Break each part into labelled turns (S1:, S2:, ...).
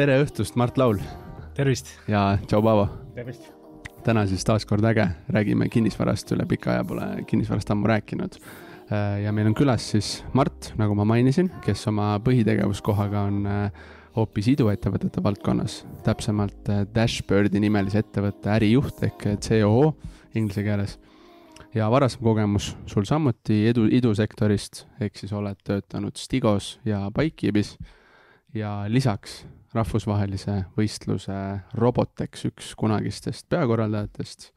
S1: tere õhtust, Mart Laul
S2: tervist!
S1: ja tšau, Paavo!
S3: tervist!
S1: täna siis taas kord äge, räägime kinnisvarast, üle pika aja pole kinnisvarast ammu rääkinud. Äh, ja meil on külas siis Mart, nagu ma mainisin, kes oma põhitegevuskohaga on äh, hoopis iduettevõtete valdkonnas, täpsemalt äh, Dashbirdi nimelise ettevõtte ärijuht ehk COO inglise keeles. ja varasem kogemus sul samuti edu, idusektorist, ehk siis oled töötanud Stigos ja Bikekeepis ja lisaks rahvusvahelise võistluse Robotex üks kunagistest peakorraldajatest,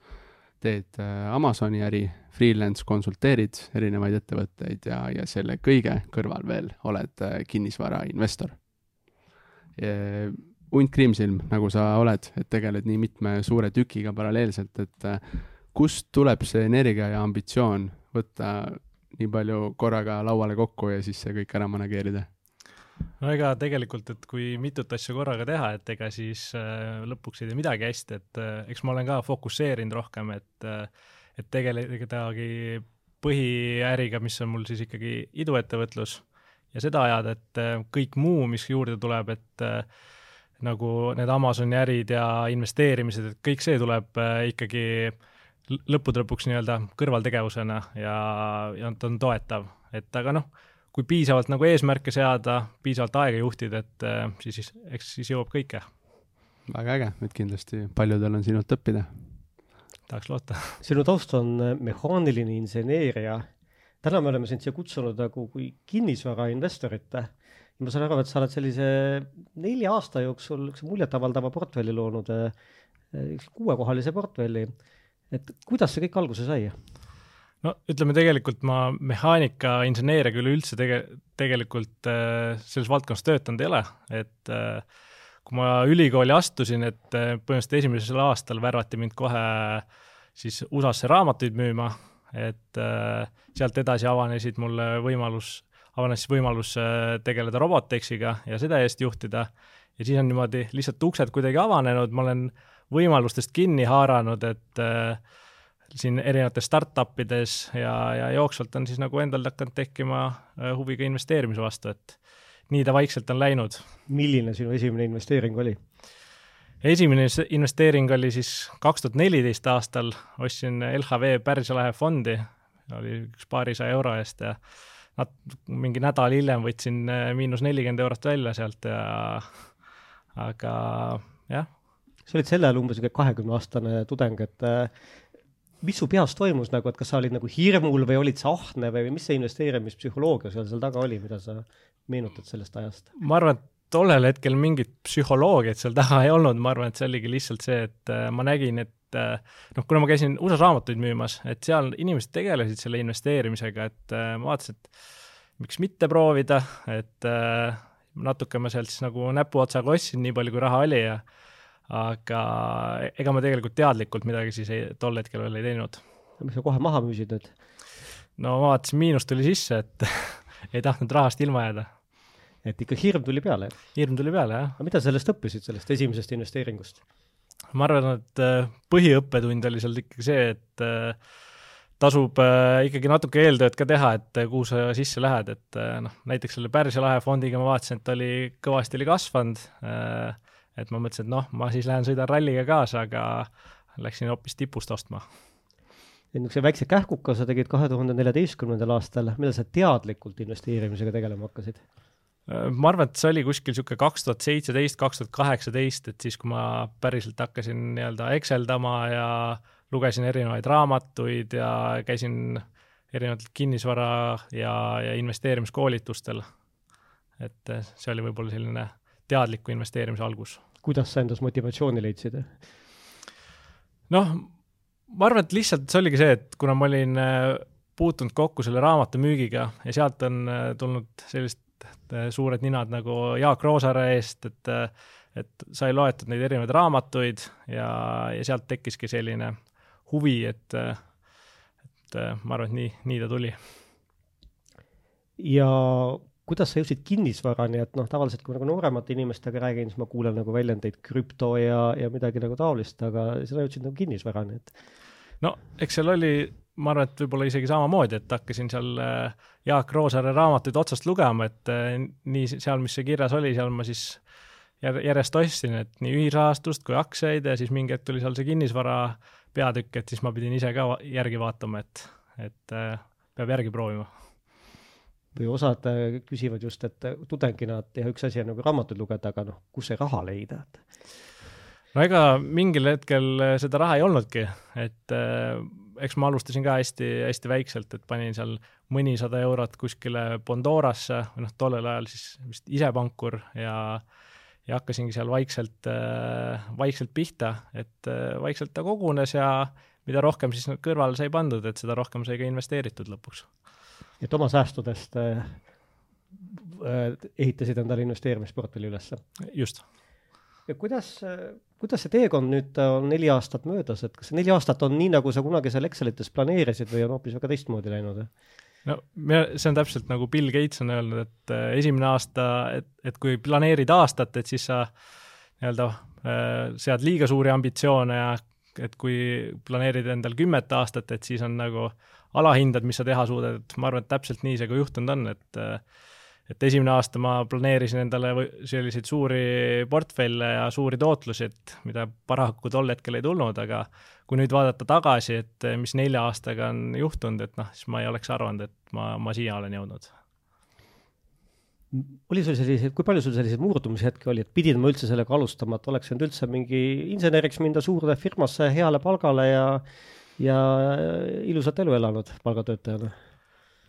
S1: teed äh, Amazoni äri, freelance konsulteerid erinevaid ettevõtteid ja, ja selle kõige kõrval veel oled äh, kinnisvarainvestor. hunt kriimsilm, nagu sa oled, et tegeled nii mitme suure tükiga paralleelselt, et äh, kust tuleb see energia ja ambitsioon võtta nii palju korraga lauale kokku ja siis see kõik ära manageerida?
S2: No ega tegelikult, et kui mitut asja korraga teha, et ega siis äh, lõpuks ei tee midagi hästi, et äh, eks ma olen ka fokusseerinud rohkem, et äh, et tegeledagi põhiäriga, mis on mul siis ikkagi iduettevõtlus ja seda ajada, et äh, kõik muu, mis juurde tuleb, et äh, nagu need Amazoni ärid ja investeerimised, et kõik see tuleb äh, ikkagi lõppude lõpuks nii-öelda kõrvaltegevusena ja, ja ta on toetav, et aga noh, kui piisavalt nagu eesmärke seada, piisavalt aega juhtida, et äh, siis, siis eks siis jõuab kõike.
S1: väga äge, et kindlasti paljudel on sinult õppida.
S2: tahaks loota.
S3: sinu taust on äh, mehaaniline inseneer ja täna me oleme sind siia kutsunud nagu kui kinnisvarainvestorit. ja ma saan aru, et sa oled sellise nelja aasta jooksul üks muljetavaldava portfelli loonud, äh, kuuekohalise portfelli. et kuidas see kõik alguse sai?
S2: No ütleme tegelikult ma mehaanika inseneeriaga üleüldse tege-, tegelikult äh, selles valdkonnas töötanud ei ole, et äh, kui ma ülikooli astusin, et äh, põhimõtteliselt esimesel aastal värvati mind kohe siis USA-sse raamatuid müüma, et äh, sealt edasi avanesid mulle võimalus, avanes võimalus äh, tegeleda Robotexiga ja seda eest juhtida. Ja siis on niimoodi lihtsalt uksed kuidagi avanenud, ma olen võimalustest kinni haaranud, et äh, siin erinevates startup ides ja, ja jooksvalt on siis nagu endal hakanud tekkima äh, huvi ka investeerimise vastu, et nii ta vaikselt on läinud.
S3: milline sinu esimene investeering oli?
S2: esimene investeering oli siis kaks tuhat neliteist aastal, ostsin LHV Pärsia lahe fondi, oli üks paarisaja euro eest ja nat-, mingi nädal hiljem võtsin äh, miinus nelikümmend eurot välja sealt ja aga jah.
S3: sa olid sel ajal umbes niisugune kahekümne aastane tudeng, et äh, mis su peas toimus nagu, et kas sa olid nagu hirmul või olid sa ahne või mis see investeerimispsühholoogia seal seal taga oli, mida sa meenutad sellest ajast?
S2: ma arvan, et tollel hetkel mingit psühholoogiat seal taga ei olnud, ma arvan, et see oligi lihtsalt see, et äh, ma nägin, et äh, noh, kuna ma käisin USA-s raamatuid müümas, et seal inimesed tegelesid selle investeerimisega, et äh, ma vaatasin, et miks mitte proovida, et natuke ma sealt siis nagu näpuotsaga ostsin, nii palju kui raha oli ja aga ega ma tegelikult teadlikult midagi siis ei, tol hetkel veel ei teinud.
S3: miks sa kohe maha müüsid nüüd?
S2: no ma vaatasin, miinus tuli sisse, et ei tahtnud rahast ilma jääda.
S3: et ikka hirm tuli peale?
S2: hirm tuli peale, jah.
S3: aga mida sa sellest õppisid, sellest esimesest investeeringust?
S2: ma arvan, et äh, põhiõppetund oli seal ikkagi see, et äh, tasub äh, ikkagi natuke eeltööd ka teha, et kuhu sa sisse lähed, et noh, näiteks selle Pärsia lahe fondiga ma vaatasin, et oli kõvasti oli kasvanud äh,, et ma mõtlesin, et noh, ma siis lähen sõidan ralliga kaasa, aga läksin hoopis tipust ostma.
S3: niisuguse väikse kähkuka sa tegid kahe tuhande neljateistkümnendal aastal, millal sa teadlikult investeerimisega tegelema hakkasid?
S2: ma arvan, et see oli kuskil niisugune kaks tuhat seitseteist, kaks tuhat kaheksateist, et siis, kui ma päriselt hakkasin nii-öelda Exceldama ja lugesin erinevaid raamatuid ja käisin erinevatel kinnisvara ja, ja investeerimiskoolitustel. et see oli võib-olla selline teadliku investeerimise algus.
S3: kuidas sa endas motivatsiooni leidsid?
S2: noh, ma arvan, et lihtsalt see oligi see, et kuna ma olin äh, puutunud kokku selle raamatu müügiga ja sealt on äh, tulnud sellised äh, suured ninad nagu Jaak Roosaare eest, et et sai loetud neid erinevaid raamatuid ja, ja sealt tekkiski selline huvi, et et ma arvan, et nii, nii ta tuli.
S3: ja kuidas sa jõudsid kinnisvarani, et noh, tavaliselt kui nagu nooremate inimestega räägin, siis ma kuulen nagu väljendeid krüpto ja, ja midagi nagu taolist, aga sina jõudsid nagu kinnisvarani, et.
S2: no eks seal oli, ma arvan, et võib-olla isegi samamoodi, et hakkasin seal äh, Jaak Roosaare raamatuid otsast lugema, et äh, nii seal, mis see kirjas oli, seal ma siis järjest ostsin, et nii ühisrahastust kui aktsiaid ja siis mingi hetk tuli seal see kinnisvara peatükk, et siis ma pidin ise ka järgi vaatama, et, et äh, peab järgi proovima.
S3: Või osad äh, küsivad just, et tudengina, et jah, üks asi on nagu raamatuid lugeda, aga noh, kus see raha leida, et
S2: no ega mingil hetkel seda raha ei olnudki, et äh, eks ma alustasin ka hästi-hästi väikselt, et panin seal mõnisada eurot kuskile Bondorasse noh, tollel ajal siis vist ise pankur ja ja hakkasingi seal vaikselt äh,, vaikselt pihta, et äh, vaikselt ta kogunes ja mida rohkem siis kõrvale sai pandud, et seda rohkem sai ka investeeritud lõpuks.
S3: Et oma säästudest äh, äh ehitasid endale investeerimisportfelli ülesse?
S2: just.
S3: ja kuidas äh, kuidas see teekond nüüd on neli aastat möödas, et kas see neli aastat on nii, nagu sa kunagi seal Excelites planeerisid või on hoopis väga teistmoodi läinud?
S2: no me, see on täpselt nagu Bill Gates on öelnud, et esimene aasta, et, et kui planeerid aastat, et siis sa nii-öelda sead liiga suuri ambitsioone ja et kui planeerid endal kümmet aastat, et siis on nagu alahindad, mis sa teha suudad, et ma arvan, et täpselt nii see ka juhtunud on, et äh, et esimene aasta ma planeerisin endale selliseid suuri portfelle ja suuri tootlusi, et mida paraku tol hetkel ei tulnud, aga kui nüüd vaadata tagasi, et mis nelja aastaga on juhtunud, et noh, siis ma ei oleks arvanud, et ma, ma siia olen jõudnud.
S3: oli sul selliseid, kui palju sul selliseid murdumishetki oli, et pidid ma üldse sellega alustama, et oleks võinud üldse mingi inseneriks minna suurde firmasse heale palgale ja ja ilusat elu elanud palgatöötajana?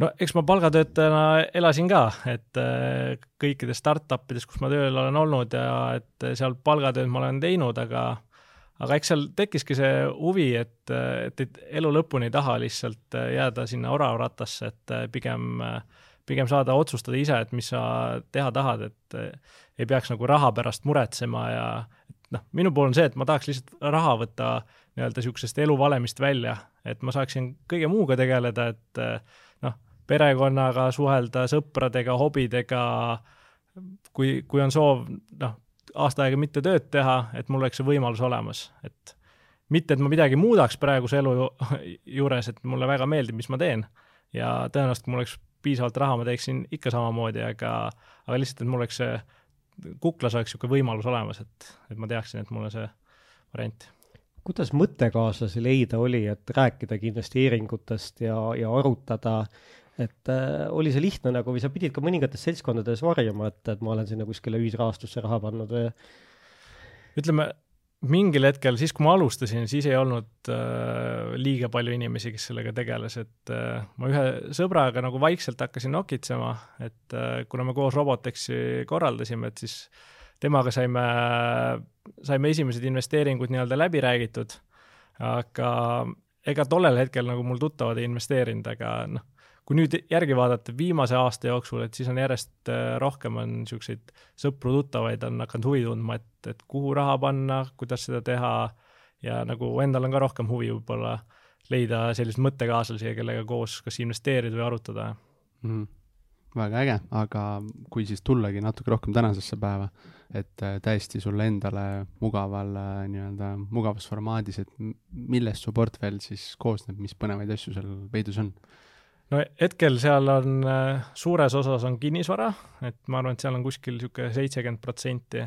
S2: no eks ma palgatöötajana elasin ka, et äh, kõikides startup ides, kus ma tööl olen olnud ja et seal palgatööd ma olen teinud, aga aga eks seal tekkiski see huvi, et, et, et elu lõpuni ei taha lihtsalt jääda sinna oravrattasse, et pigem, pigem saada otsustada ise, et mis sa teha tahad, et ei peaks nagu raha pärast muretsema ja noh, minu pool on see, et ma tahaks lihtsalt raha võtta nii-öelda niisugusest eluvalemist välja, et ma saaksin kõige muuga tegeleda, et perekonnaga suhelda, sõpradega, hobidega, kui, kui on soov, noh, aasta aega mitte tööd teha, et mul oleks see võimalus olemas, et mitte, et ma midagi muudaks praeguse elu juures, et mulle väga meeldib, mis ma teen. Ja tõenäoliselt, kui mul oleks piisavalt raha, ma teeksin ikka samamoodi, aga, aga lihtsalt, et mul oleks see, kuklas oleks niisugune võimalus olemas, et, et ma teaksin, et mul on see variant
S3: kuidas mõttekaaslasi leida oli, et rääkidagi investeeringutest ja, ja arutada et äh, oli see lihtne nagu või sa pidid ka mõningates seltskondades varjama, et, et ma olen sinna kuskile ühisrahastusse raha pannud või?
S2: ütleme, mingil hetkel, siis kui ma alustasin, siis ei olnud äh, liiga palju inimesi, kes sellega tegeles, et äh, ma ühe sõbraga nagu vaikselt hakkasin nokitsema, et äh, kuna me koos Robotexi korraldasime, et siis temaga saime, saime esimesed investeeringud nii-öelda läbi räägitud, aga ega tollel hetkel nagu mul tuttavad ei investeerinud, aga noh, kui nüüd järgi vaadata viimase aasta jooksul, et siis on järjest äh, rohkem on niisuguseid sõpru-tuttavaid on hakanud huvi tundma, et, et kuhu raha panna, kuidas seda teha ja nagu endal on ka rohkem huvi võib-olla leida selliseid mõttekaaslasi, kellega koos kas investeerida või arutada
S1: mm. -hmm. väga äge, aga kui siis tullagi natuke rohkem tänasesse päeva, et äh, täiesti sulle endale mugaval äh, nii-öelda mugavas formaadis, et millest su portfell siis koosneb, mis põnevaid asju seal peidus on?
S2: no hetkel seal on, äh, suures osas on kinnisvara, et ma arvan, et seal on kuskil niisugune seitsekümmend protsenti,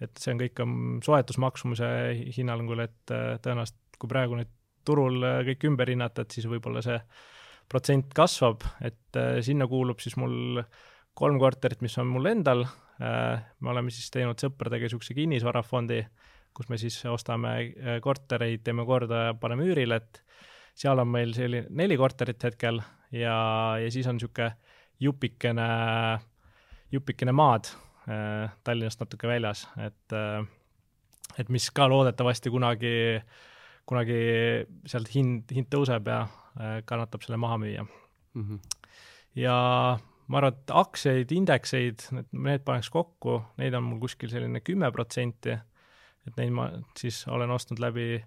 S2: et see on kõik on soetusmaksumuse hinnangul, et tõenäoliselt kui praegu nüüd turul kõik ümber hinnata, et siis võib-olla see protsent kasvab, et sinna kuulub siis mul kolm korterit, mis on mul endal, me oleme siis teinud sõpradega niisuguse kinnisvarafondi, kus me siis ostame kortereid, teeme korda ja paneme üürile, et seal on meil selline neli korterit hetkel ja, ja siis on niisugune jupikene, jupikene maad äh, Tallinnast natuke väljas, et äh, et mis ka loodetavasti kunagi, kunagi sealt hind, hind tõuseb ja äh, kannatab selle maha müüa mm. -hmm. ja ma arvan, et aktsiaid, indekseid, need, paneks kokku, neid on mul kuskil selline kümme protsenti, et neid ma siis olen ostnud läbi,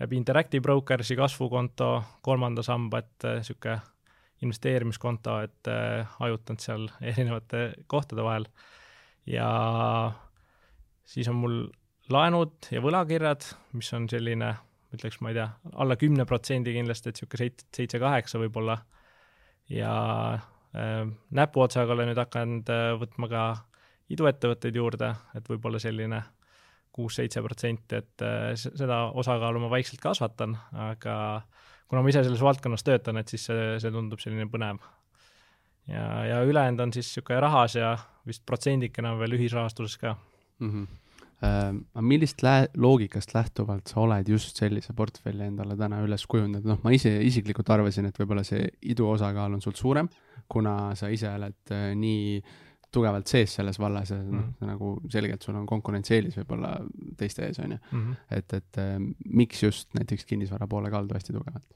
S2: läbi Interactive Brokersi kasvukonto, kolmanda samba, et niisugune investeerimiskonto, et äh, hajutanud seal erinevate kohtade vahel. ja siis on mul laenud ja võlakirjad, mis on selline, ütleks, ma ei tea, alla kümne protsendi kindlasti, et niisugune seit-, seitse-kaheksa võib-olla. ja äh, näpuotsaga olen nüüd hakanud äh, võtma ka iduettevõtteid juurde, et võib-olla selline kuus-seitse protsenti, et äh, seda osakaalu ma vaikselt kasvatan, aga kuna ma ise selles valdkonnas töötan, et siis see, see tundub selline põnev. ja, ja ülejäänud on siis niisugune rahas ja vist protsendikene on veel ühisrahastuses ka
S1: mm. -hmm. Aga millist lä-, loogikast lähtuvalt sa oled just sellise portfelli endale täna üles kujundanud, noh, ma ise isiklikult arvasin, et võib-olla see idu osakaal on sul suurem, kuna sa ise oled äh, nii äh, tugevalt sees selles vallas ja mm -hmm., nagu selgelt sul on konkurentsieelis võib-olla teiste ees, on ju. Mhm. et, et äh, miks just näiteks kinnisvara poole kaldu hästi tugevalt?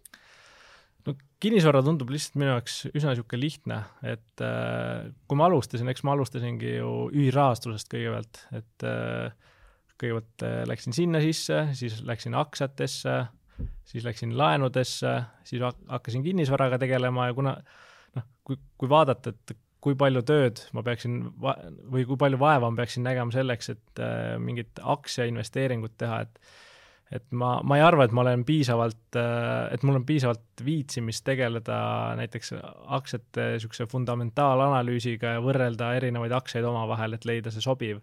S2: no kinnisvara tundub lihtsalt minu jaoks üsna niisugune lihtne, et äh, kui ma alustasin, eks ma alustasingi ju ühisrahastusest kõigepealt, et äh, kõigepealt äh, läksin sinna sisse, siis läksin aktsiatesse, siis läksin laenudesse, siis hakkasin kinnisvaraga tegelema ja kuna noh, kui, kui vaadata, et kui palju tööd ma peaksin või kui palju vaeva ma peaksin nägema selleks, et äh, mingit aktsiainvesteeringut teha, et et ma, ma ei arva, et ma olen piisavalt äh,, et mul on piisavalt viitsimist tegeleda näiteks aktsiate niisuguse fundamentaalanalüüsiga ja võrrelda erinevaid aktsiaid omavahel, et leida see sobiv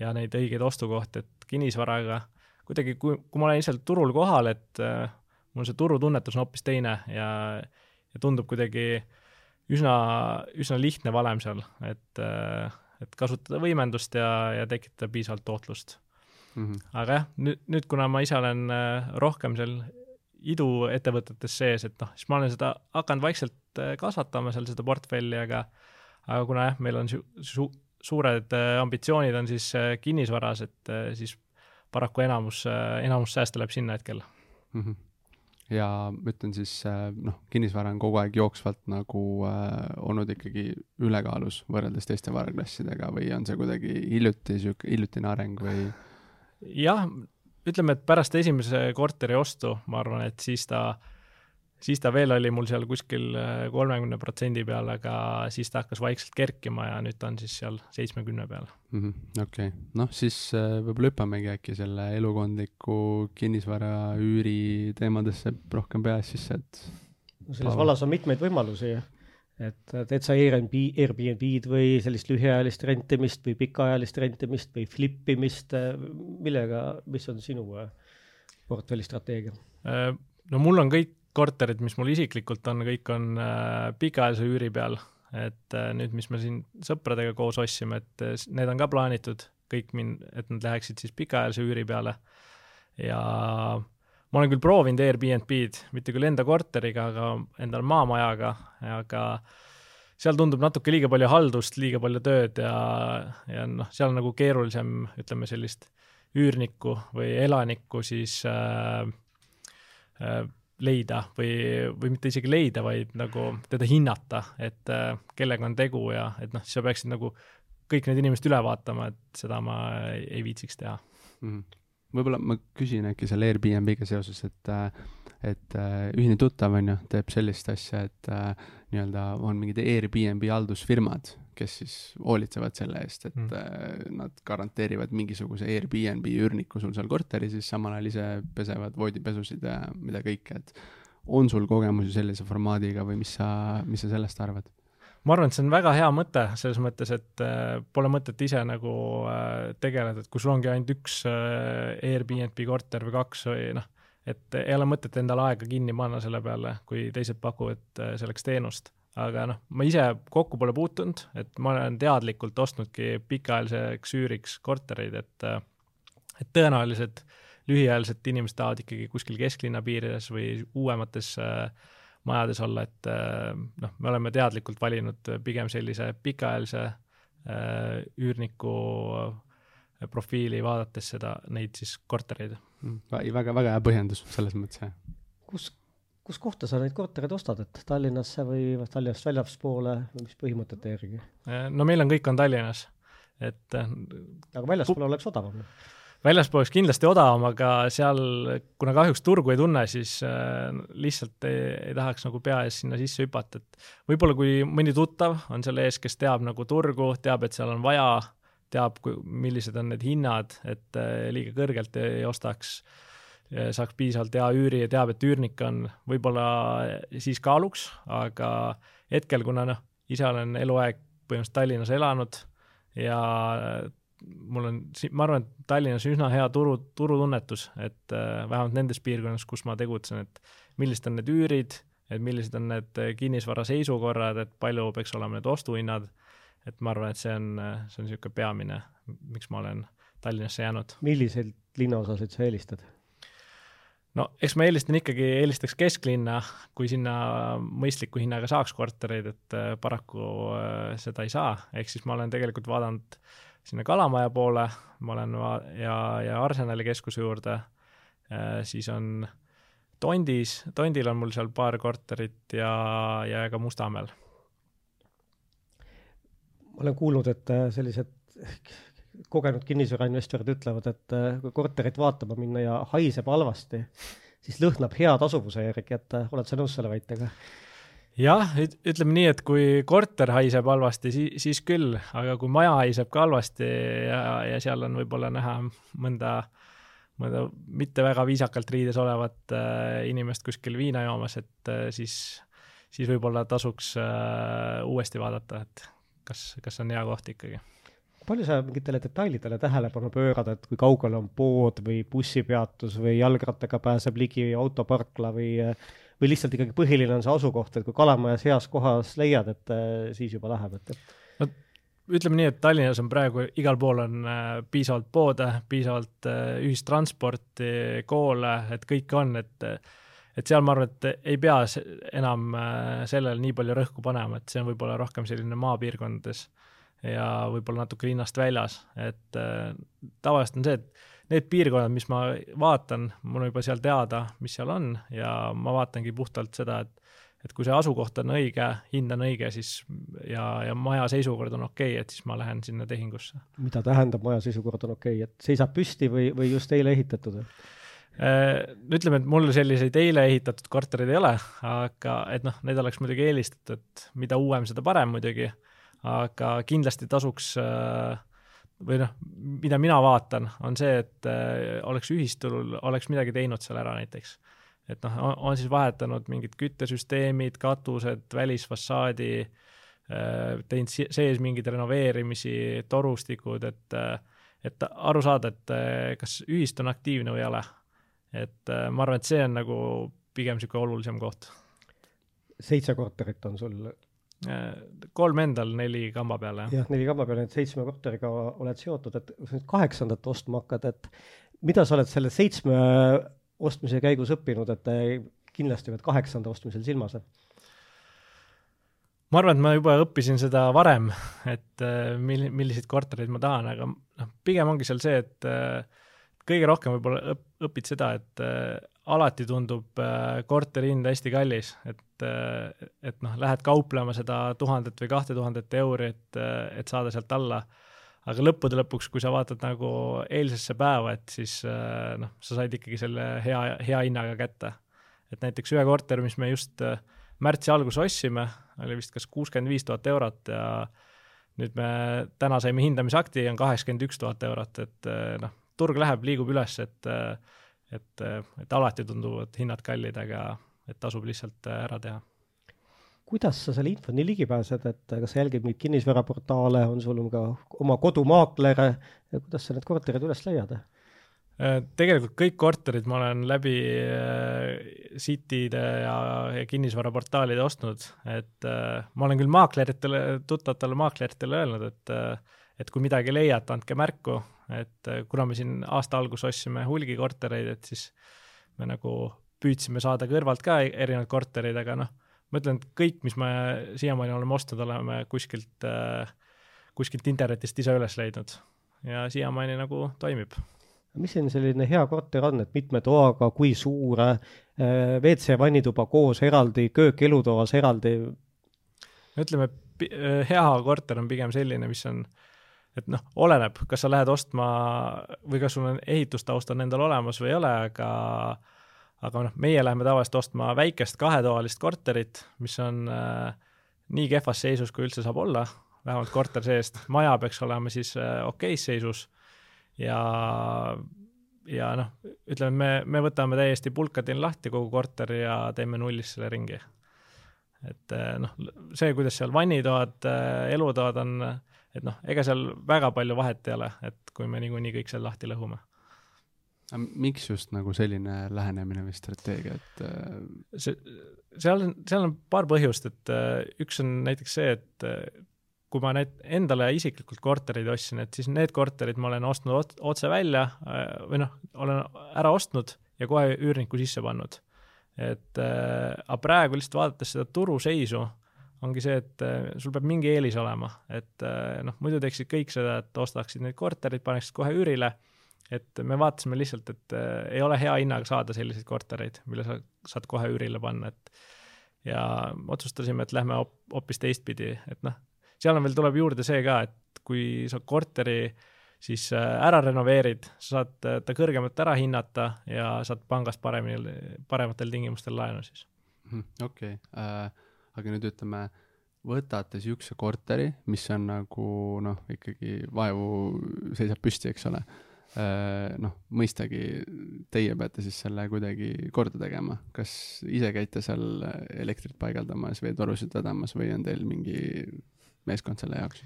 S2: ja neid õigeid ostukohti, et kinnisvaraga kuidagi, kui, kui ma olen ise turul kohal, et äh, mul see turutunnetus on hoopis teine ja, ja tundub kuidagi äh, üsna, üsna lihtne valem seal, et, äh, et kasutada võimendust ja, ja tekitada piisavalt tootlust mm. -hmm. aga jah, nüüd, nüüd kuna ma ise olen äh, rohkem seal iduettevõtetes sees, et noh, siis ma olen seda hakanud vaikselt äh, kasvatama seal seda portfelli, aga aga kuna jah, meil on su-, su-, suured ambitsioonid on siis kinnisvaras, et siis paraku enamus, enamus sääste läheb sinna hetkel mm.
S1: -hmm ja ma ütlen siis äh, noh, kinnisvara on kogu aeg jooksvalt nagu äh, olnud ikkagi ülekaalus võrreldes teiste varaklassidega või on see kuidagi hiljuti sihuke hiljutine areng või?
S2: jah, ütleme, et pärast esimese korteri ostu, ma arvan, et siis ta äh, siis ta veel oli mul seal kuskil äh, kolmekümne protsendi peal, aga siis ta hakkas vaikselt kerkima ja nüüd ta on siis seal seitsmekümne peal
S1: -hmm,. okei noh siis äh, võib-olla hüppamegi äkki selle elukondliku kinnisvara üüri teemadesse rohkem peas sisse, et
S3: no selles Paava. vallas on mitmeid võimalusi, et teed sa Airbnb, Airbnb-d või sellist lühiajalist rentimist või pikaajalist rentimist või flip imist, millega, mis on sinu portfelli strateegia?
S2: no mul on kõik korterid, mis mul isiklikult on, kõik on äh, pikaajalise üüri peal, et äh, nüüd, mis me siin sõpradega koos ostsime, et äh, need on ka plaanitud kõik min-, et nad läheksid siis pikaajalise üüri peale. Ja ma olen küll proovinud Airbnb-d, mitte küll enda korteriga, aga endal maamajaga, aga seal tundub natuke liiga palju haldust, liiga palju tööd ja, ja noh, seal on nagu keerulisem, ütleme sellist üürnikku või elanikku siis äh, äh, leida või, või mitte isegi leida, vaid nagu teda hinnata, et äh, kellega on tegu ja et noh, sa peaksid nagu kõik need inimesed üle vaatama, et seda ma ei, ei viitsiks teha mm.
S1: -hmm. võib-olla ma küsin äkki selle Airbnb-ga seoses, et äh, et äh, ühine tuttav, on ju, teeb sellist asja, et äh, nii-öelda on mingid Airbnb haldusfirmad, kes siis hoolitsevad selle eest, et mm. äh, nad garanteerivad mingisuguse Airbnb üürniku sul seal korteris, siis samal ajal ise pesevad voodipesusid ja mida kõike, et on sul kogemusi sellise formaadiga või mis sa, mis sa sellest arvad?
S2: ma arvan, et see on väga hea mõte selles mõttes, et äh, pole mõtet ise nagu äh, tegeleda, et kui sul ongi ainult üks äh, Airbnb korter või kaks või noh, et ei ole mõtet endale aega kinni panna selle peale, kui teised pakuvad äh, selleks teenust aga noh, ma ise kokku pole puutunud, et ma olen teadlikult ostnudki pikaajaliseks üüriks kortereid, et et tõenäoliselt lühiajaliselt inimesed tahavad ikkagi kuskil kesklinna piirides või uuemates äh, majades olla, et äh, noh, me oleme teadlikult valinud pigem sellise pikaajalise äh, üürniku äh, profiili, vaadates seda, neid siis kortereid.
S1: Väga, väga hea põhjendus selles mõttes, jah.
S3: kus kus kohta sa neid kortereid ostad, et Tallinnasse või Tallinnast väljaspoole või mis põhimõtete järgi?
S2: no meil on, kõik on Tallinnas, et äh,
S3: aga väljaspool oleks odavam?
S2: väljaspool oleks kindlasti odavam, aga seal, kuna kahjuks turgu ei tunne, siis äh, lihtsalt ei, ei tahaks nagu pea ees sinna sisse hüpata, et võib-olla kui mõni tuttav on selle ees, kes teab nagu turgu, teab, et seal on vaja, teab, millised on need hinnad, et äh, liiga kõrgelt ei, ostaks äh, saaks piisavalt hea üüri ja teab, et üürnik on võib-olla siis kaaluks, aga hetkel, kuna noh, ise olen eluaeg põhimõtteliselt Tallinnas elanud ja mul on, ma arvan, et Tallinnas üsna hea turu, turutunnetus, et äh, vähemalt nendes piirkondades, kus ma tegutsen, et millised on need üürid, et millised on need kinnisvara seisukorrad, et palju peaks olema need ostuhinnad, et ma arvan, et see on, see on niisugune peamine, miks ma olen Tallinnasse jäänud.
S3: milliseid linnaosasid sa eelistad?
S2: no eks ma eelistan ikkagi, eelistaks kesklinna, kui sinna mõistliku hinnaga saaks kortereid, et äh, paraku äh, seda ei saa, ehk siis ma olen tegelikult vaadanud sinna Kalamaja poole, ma olen va- ja, ja Arsenali keskuse juurde, äh, siis on Tondis, Tondil on mul seal paar korterit ja, ja ka Mustamäel.
S3: Ma olen kuulnud, et sellised kogenud kinnisvarainvestorid ütlevad, et äh, kui korterit vaatama minna ja haiseb halvasti, siis lõhnab hea tasuvuse järgi, et äh, oled sa nõus selle väitega?
S2: jah, ütleme nii, et kui korter haiseb halvasti, siis, siis küll, aga kui maja haiseb ka halvasti ja, ja seal on võib-olla näha mõnda, mõnda mitte väga viisakalt riides olevat äh, inimest kuskil viina joomas, et äh, siis, siis võib-olla tasuks äh, uuesti vaadata, et kas, kas on hea koht ikkagi?
S3: Palju sa mingitele detailidele tähelepanu pöörad, et kui kaugel on pood või bussipeatus või jalgrattaga pääseb ligi autoparkla või või lihtsalt ikkagi põhiline on see asukoht, et kui Kalamajas heas kohas leiad, et siis juba läheb, et
S2: no ütleme nii, et Tallinnas on praegu igal pool on äh, piisavalt poode, piisavalt äh, ühistransporti, koole, et kõike on, et et seal ma arvan, et ei pea enam äh, sellele nii palju rõhku panema, et see on võib-olla rohkem selline maapiirkondades ja võib-olla natuke linnast väljas, et äh, tavaliselt on see, et need piirkonnad, mis ma vaatan, mul on juba seal teada, mis seal on ja ma vaatangi puhtalt seda, et et kui see asukoht on õige, hind on õige, siis ja, ja maja seisukord on okei okay,, et siis ma lähen sinna tehingusse.
S3: mida tähendab maja seisukord on okei okay., et seisab püsti või, või just eile ehitatud?
S2: No ütleme, et mul selliseid eile ehitatud korterid ei ole, aga et noh, need oleks muidugi eelistatud, mida uuem, seda parem muidugi aga kindlasti tasuks äh, või noh, mida mina vaatan, on see, et äh, oleks ühisturul, oleks midagi teinud seal ära näiteks. et noh, on siis vahetanud mingid küttesüsteemid, katused, välisfassaadi, äh, teinud sees mingeid renoveerimisi, torustikud, et et aru saada, et kas ühistu on aktiivne või ei ole. Et ma arvan, et see on nagu pigem niisugune olulisem koht.
S3: seitse korterit on sul
S2: kolm endal, neli kamba peal, jah?
S3: neli kamba peal, et seitsme korteriga oled seotud, et kui sa nüüd kaheksandat ostma hakkad, et mida sa oled selle seitsme ostmise käigus õppinud, et kindlasti pead kaheksanda ostmisel silmas?
S2: ma arvan, et ma juba õppisin seda varem, et mil-, milliseid kortereid ma tahan, aga noh, pigem ongi seal see, et kõige rohkem võib-olla õp-, õpid seda, et alati tundub äh, korteri hind hästi kallis, et, äh, et noh, lähed kauplema seda tuhandet või kahte tuhandet euri, et, äh, et saada sealt alla. aga lõppude lõpuks, kui sa vaatad nagu eilsesse päeva, et siis noh, sa said ikkagi selle hea, hea hinnaga kätte. et näiteks ühe korteri, mis me just märtsi alguses ostsime, oli vist kas kuuskümmend viis tuhat eurot ja nüüd me täna saime hindamisakti, on kaheksakümmend üks tuhat eurot, et noh, turg läheb, liigub üles, et äh, et, et alati tunduvad hinnad kallid, aga et tasub lihtsalt äh, ära teha.
S3: kuidas sa selle infoni ligi pääsed, et kas sa jälgid mingeid kinnisvaraportaale, on sul ka oma kodumaakler, kuidas sa need korterid üles leiad?
S2: Äh, tegelikult kõik korterid ma olen läbi äh, Cityde ja, ja kinnisvaraportaalide ostnud, et äh, ma olen küll maakleritele, tuttavatele maakleritele öelnud, et äh, et kui midagi leiate, andke märku, et äh, kuna me siin aasta alguses ostsime hulgikortereid, et siis me nagu püüdsime saada kõrvalt ka erinevaid kortereid, aga noh, ma ütlen, et kõik, mis me siiamaani oleme ostnud, oleme kuskilt, äh, kuskilt internetist ise üles leidnud ja siiamaani nagu toimib
S3: mis siin selline hea korter on, et mitme toaga, kui suur, äh, WC vannituba koos eraldi, köök elutoas eraldi?
S2: ütleme, hea korter on pigem selline, mis on äh, et noh, oleneb, kas sa lähed ostma või kas sul on ehitustaust on endal olemas või ei ole, aga aga noh, meie läheme tavaliselt ostma väikest kahetoalist korterit, mis on äh, nii kehvas seisus, kui üldse saab olla, vähemalt korter seest, maja peaks olema siis äh, okeis seisus ja, ja noh, ütleme, me, me võtame täiesti pulkadeni lahti kogu korteri ja teeme nullist selle ringi. et äh, noh, see, kuidas seal vannitoad äh,, elutoad on äh, et noh, ega seal väga palju vahet ei ole, et kui me niikuinii kõik seal lahti lõhume.
S1: miks just nagu selline lähenemine või strateegia, et äh,
S2: see, seal on, seal on paar põhjust, et äh, üks on näiteks see, et äh, kui ma need endale isiklikult korterid ostsin, et siis need korterid ma olen ostnud otse välja või noh, olen ära ostnud ja kohe üürniku sisse pannud. et äh, aga praegu lihtsalt vaadates seda turuseisu, ongi see, et äh, sul peab mingi eelis olema, et äh, noh, muidu teeksid kõik seda, et ostaksid neid korterid, paneksid kohe üürile, et me vaatasime lihtsalt, et äh, ei ole hea hinnaga saada selliseid kortereid, mille sa saad kohe üürile panna, et ja otsustasime, et lähme hoopis teistpidi, et noh, seal on veel, tuleb juurde see ka, et kui sa korteri siis ära renoveerid, saad äh, ta kõrgemalt ära hinnata ja saad pangast paremini, parematel tingimustel laenu siis.
S1: Mhm, okei okay. äh,, aga nüüd ütleme, võtate niisuguse korteri, mis on nagu noh, ikkagi vaevu seisab püsti, eks ole äh,. noh, mõistagi teie peate siis selle kuidagi korda tegema, kas ise käite seal elektrit paigaldamas, veetorusid vedamas või on teil mingi meeskond selle jaoks?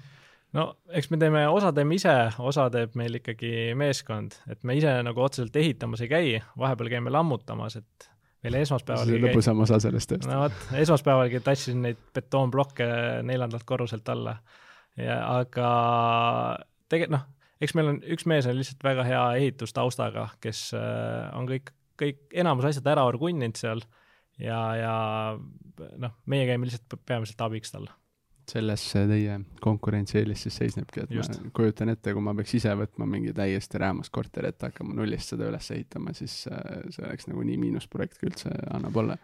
S2: no eks me teeme, osa teeme ise, osa teeb meil ikkagi meeskond, et me ise nagu otseselt ehitamas ei käi, vahepeal käime lammutamas, et meil esmaspäeval
S1: lõbusam osa sellest tööst.
S2: no vot, esmaspäevalgi tassisin neid betoonplokke neljandalt korruselt alla. ja aga tegelikult noh, eks meil on, üks mees on lihtsalt väga hea ehitustaustaga, kes äh, on kõik, kõik, enamus asjad ära orgunninud seal ja, ja noh, meie käime lihtsalt peamiselt abiks talle
S1: selles see teie konkurentsieelis siis seisnebki, et Just. ma kujutan ette, kui ma peaks ise võtma mingi täiesti räämas korterit, hakkama nullist seda üles ehitama, siis äh, see oleks nagu nii miinusprojekt, kui üldse annab olla.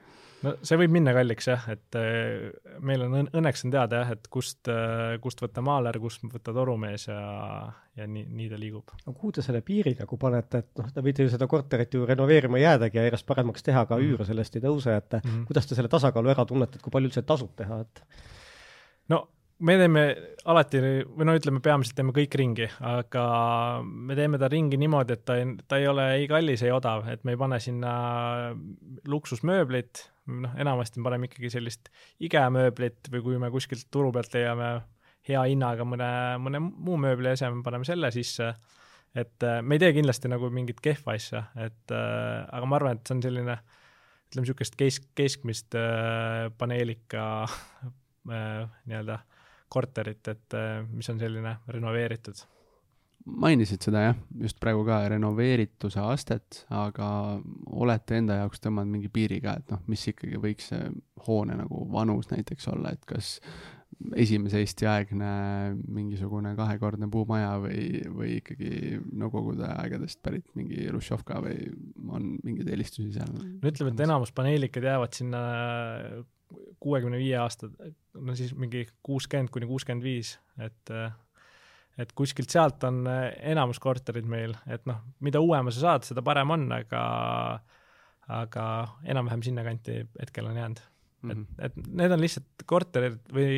S2: no see võib minna kalliks jah, et äh, meil on õn-, õnneks on teada jah, et kust, äh, kust võtta maaler, kust võtta torumees ja, ja nii, nii ta liigub.
S3: no kuhu te selle piiri nagu panete, et noh, te võite ju seda korterit ju renoveerima jäädagi ja järjest paremaks teha, aga mm -hmm. üür sellest ei tõuse, et mm -hmm. kuidas te selle tasakaalu ära tunnete, et kui palju üldse tasub teha, et
S2: no me teeme alati või no ütleme, peamiselt teeme kõik ringi, aga me teeme ta ringi niimoodi, et ta ei, ta ei ole ei kallis, ei odav, et me ei pane sinna luksusmööblit, noh, enamasti me paneme ikkagi sellist igemööblit või kui me kuskilt turu pealt leiame hea hinnaga mõne, mõne muu mööbli eseme, paneme selle sisse. et äh, me ei tee kindlasti nagu mingit kehva asja, et äh, aga ma arvan, et see on selline ütleme, niisugust kesk, keskmist äh, paneelika nii-öelda korterit, et äh, mis on selline renoveeritud.
S1: mainisid seda jah, just praegu ka renoveerituse astet, aga olete enda jaoks tõmmanud mingi piiri ka, et noh, mis ikkagi võiks see hoone nagu vanus näiteks olla, et kas esimese Eesti aegne mingisugune kahekordne puumaja või, või ikkagi Nõukogude aegadest pärit mingi Hruštšovka või on mingeid eelistusi seal?
S2: no ütleme, et enamus paneelikad jäävad sinna kuuekümne viie aasta, no siis mingi kuuskümmend kuni kuuskümmend viis, et et kuskilt sealt on enamus korterid meil, et noh, mida uuema sa saad, seda parem on, aga aga enam-vähem sinnakanti hetkel on jäänud mm. -hmm. et, et need on lihtsalt korterid või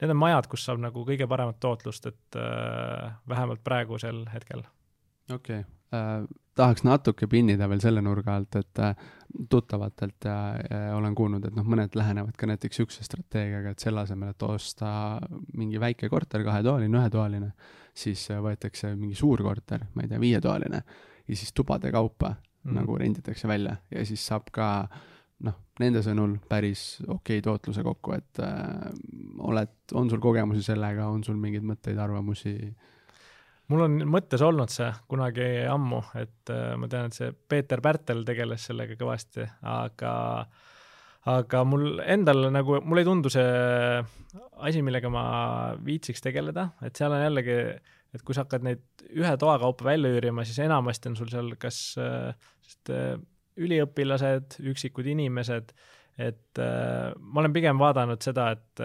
S2: need on majad, kus saab nagu kõige paremat tootlust, et äh, vähemalt praegusel hetkel.
S1: okei okay. äh,, tahaks natuke pinnida veel selle nurga alt, et äh, tuttavatelt ja, ja olen kuulnud, et noh, mõned lähenevad ka näiteks niisuguse strateegiaga, et selle asemel, et osta mingi väike korter, kahetoaline, ühetoaline, siis äh, võetakse mingi suur korter, ma ei tea, viietoaline, ja siis tubade kaupa mm. nagu renditakse välja ja siis saab ka noh, nende sõnul päris okei okay tootluse kokku, et äh, oled, on sul kogemusi sellega, on sul mingeid mõtteid, arvamusi äh,
S2: mul on mõttes olnud see kunagi ammu, et äh, ma tean, et see Peeter Pärtel tegeles sellega kõvasti, aga aga mul endal nagu, mulle ei tundu see asi, millega ma viitsiks tegeleda, et seal on jällegi, et kui sa hakkad neid ühe toa kaupa välja üürima, siis enamasti on sul seal kas äh, sest, äh, üliõpilased, üksikud inimesed, et ma olen pigem vaadanud seda, et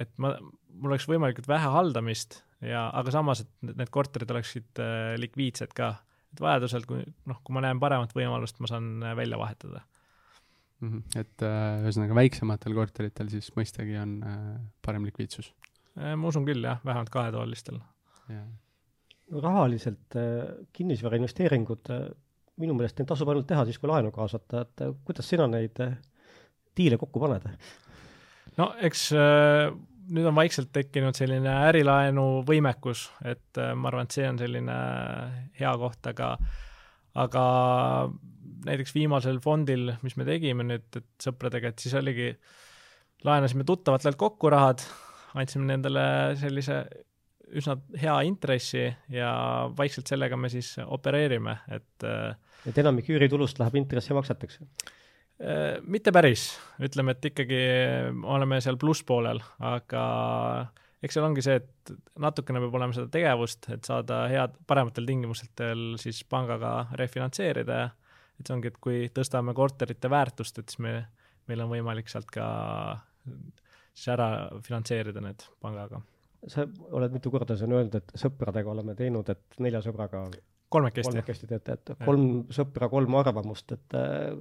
S2: et ma, mul oleks võimalikult vähe haldamist ja, aga samas, et need korterid oleksid äh, likviidsed ka, et vajadusel, kui noh, kui ma näen paremat võimalust, ma saan äh, välja vahetada
S1: mm. -hmm. et äh, ühesõnaga väiksematel korteritel siis mõistagi on äh, parem likviidsus
S2: ma usun küll jah, vähemalt kahetoalistel
S3: yeah.. rahaliselt äh, kinnisvara investeeringud äh, minu meelest neid tasub ainult teha siis, kui laenu kaasata, et kuidas sina neid äh, diile kokku paned?
S2: no eks äh, nüüd on vaikselt tekkinud selline ärilaenu võimekus, et äh, ma arvan, et see on selline hea koht, aga aga näiteks viimasel fondil, mis me tegime nüüd, et sõpradega, et siis oligi, laenasime tuttavatelt kokku rahad, andsime nendele sellise üsna hea intressi ja vaikselt sellega me siis opereerime, et äh,
S3: et enamik üüritulust läheb intressimakseteks?
S2: Äh, mitte päris, ütleme, et ikkagi oleme seal plusspoolel, aga eks seal ongi see, et natukene peab olema seda tegevust, et saada head, parematel tingimustel siis pangaga refinantseerida ja et see ongi, et kui tõstame korterite väärtust, et siis me, meil on võimalik sealt ka siis ära finantseerida need pangaga.
S3: sa oled mitu korda siin öelnud, et sõpradega oleme teinud, et nelja sõbraga
S2: kolmekesti.
S3: kolmekesti teete, et kolm sõpra, kolm arvamust, et äh,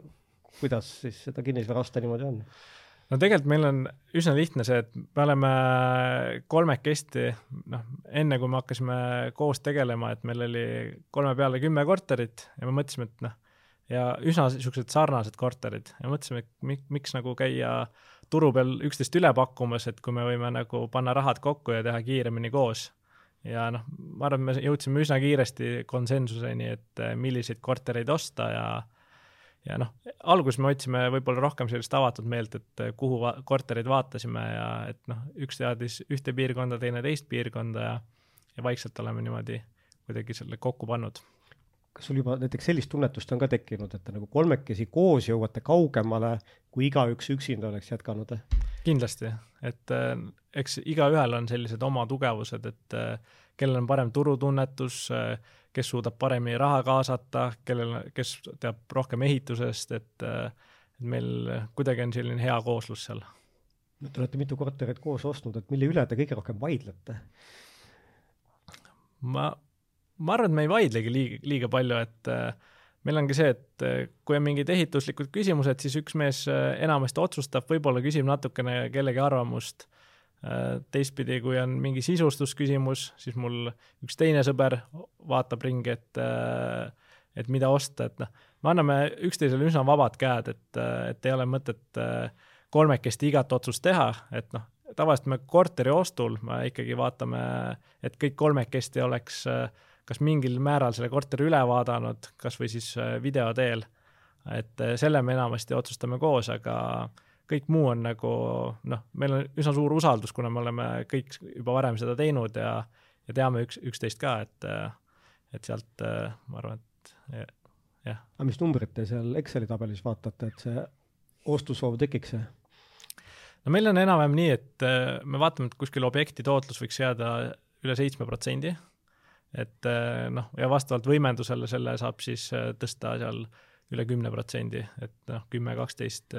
S3: kuidas siis seda kinnisvara osta niimoodi on?
S2: no tegelikult meil on üsna lihtne see, et me oleme kolmekesti, noh, enne kui me hakkasime koos tegelema, et meil oli kolme peale kümme korterit ja me mõtlesime, et noh, ja üsna niisugused sarnased korterid ja mõtlesime, et mik-, miks nagu käia turu peal üksteist üle pakkumas, et kui me võime nagu panna rahad kokku ja teha kiiremini koos ja noh, ma arvan, me jõudsime üsna kiiresti konsensuseni, et milliseid kortereid osta ja ja noh, alguses me otsime võib-olla rohkem sellist avatud meelt, et eh, kuhu va korterid vaatasime ja et noh, üks teadis ühte piirkonda, teine teist piirkonda ja ja vaikselt oleme niimoodi kuidagi selle kokku pannud.
S3: kas sul juba näiteks sellist tunnetust on ka tekkinud, et te nagu kolmekesi koos jõuate kaugemale, kui igaüks üksinda oleks jätkanud?
S2: kindlasti, et äh, eks igaühel on sellised oma tugevused, et äh, kellel on parem turutunnetus äh,, kes suudab paremini raha kaasata, kellel, kes teab rohkem ehitusest, et et meil kuidagi on selline hea kooslus seal.
S3: Te olete mitu korterit koos ostnud, et mille üle te kõige rohkem vaidlete?
S2: ma, ma arvan, et me ei vaidlegi liiga, liiga palju, et äh, meil ongi see, et kui on mingid ehituslikud küsimused, siis üks mees enamasti otsustab, võib-olla küsib natukene kellegi arvamust. Eh, teistpidi, kui on mingi sisustusküsimus, siis mul üks teine sõber vaatab ringi, et, et mida osta, et noh, me anname üksteisele üsna vabad käed, et, et ei ole mõtet kolmekesti igat otsust teha, et noh, tavaliselt me korteri ostul me ikkagi vaatame, et kõik kolmekesti oleks äh, kas mingil määral selle korteri üle vaadanud, kas või siis äh, video teel. et äh, selle me enamasti otsustame koos, aga kõik muu on nagu noh, meil on üsna suur usaldus, kuna me oleme kõik juba varem seda teinud ja, ja teame üks, üksteist ka, et, et sealt ma arvan, et jah.
S3: aga mis numbrit te seal Exceli tabelis vaatate, et see ostusoov tekiks?
S2: no meil on enam-vähem nii, et me vaatame, et kuskil objekti tootlus võiks jääda üle seitsme protsendi et eh, noh, ja vastavalt võimendusele selle saab siis eh, tõsta seal üle kümne protsendi, et noh, kümme, kaksteist.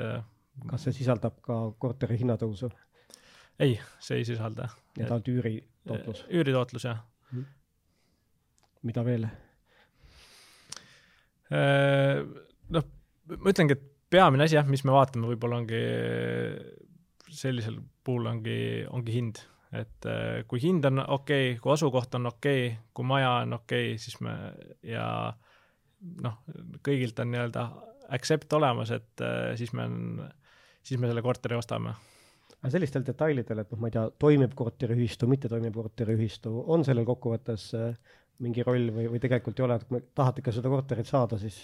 S3: Kas see sisaldab ka korteri hinnatõusu?
S2: ei, see ei sisalda.
S3: ja ta on üüritootlus?
S2: üüritootlus, jah mm..
S3: mida veel?
S2: Noh, ma ütlengi, et peamine asi jah, mis me vaatame, võib-olla ongi sellisel puhul ongi, ongi hind et äh, kui hind on okei okay,, kui asukoht on okei okay,, kui maja on okei okay,, siis me ja noh, kõigilt on nii-öelda accept olemas, et äh, siis me on, siis me selle korteri ostame.
S3: aga sellistel detailidel, et noh, ma ei tea, toimib korteriühistu, mitte toimib korteriühistu, on sellel kokkuvõttes äh, mingi roll või, või tegelikult ei ole, et kui tahate ikka seda korterit saada, siis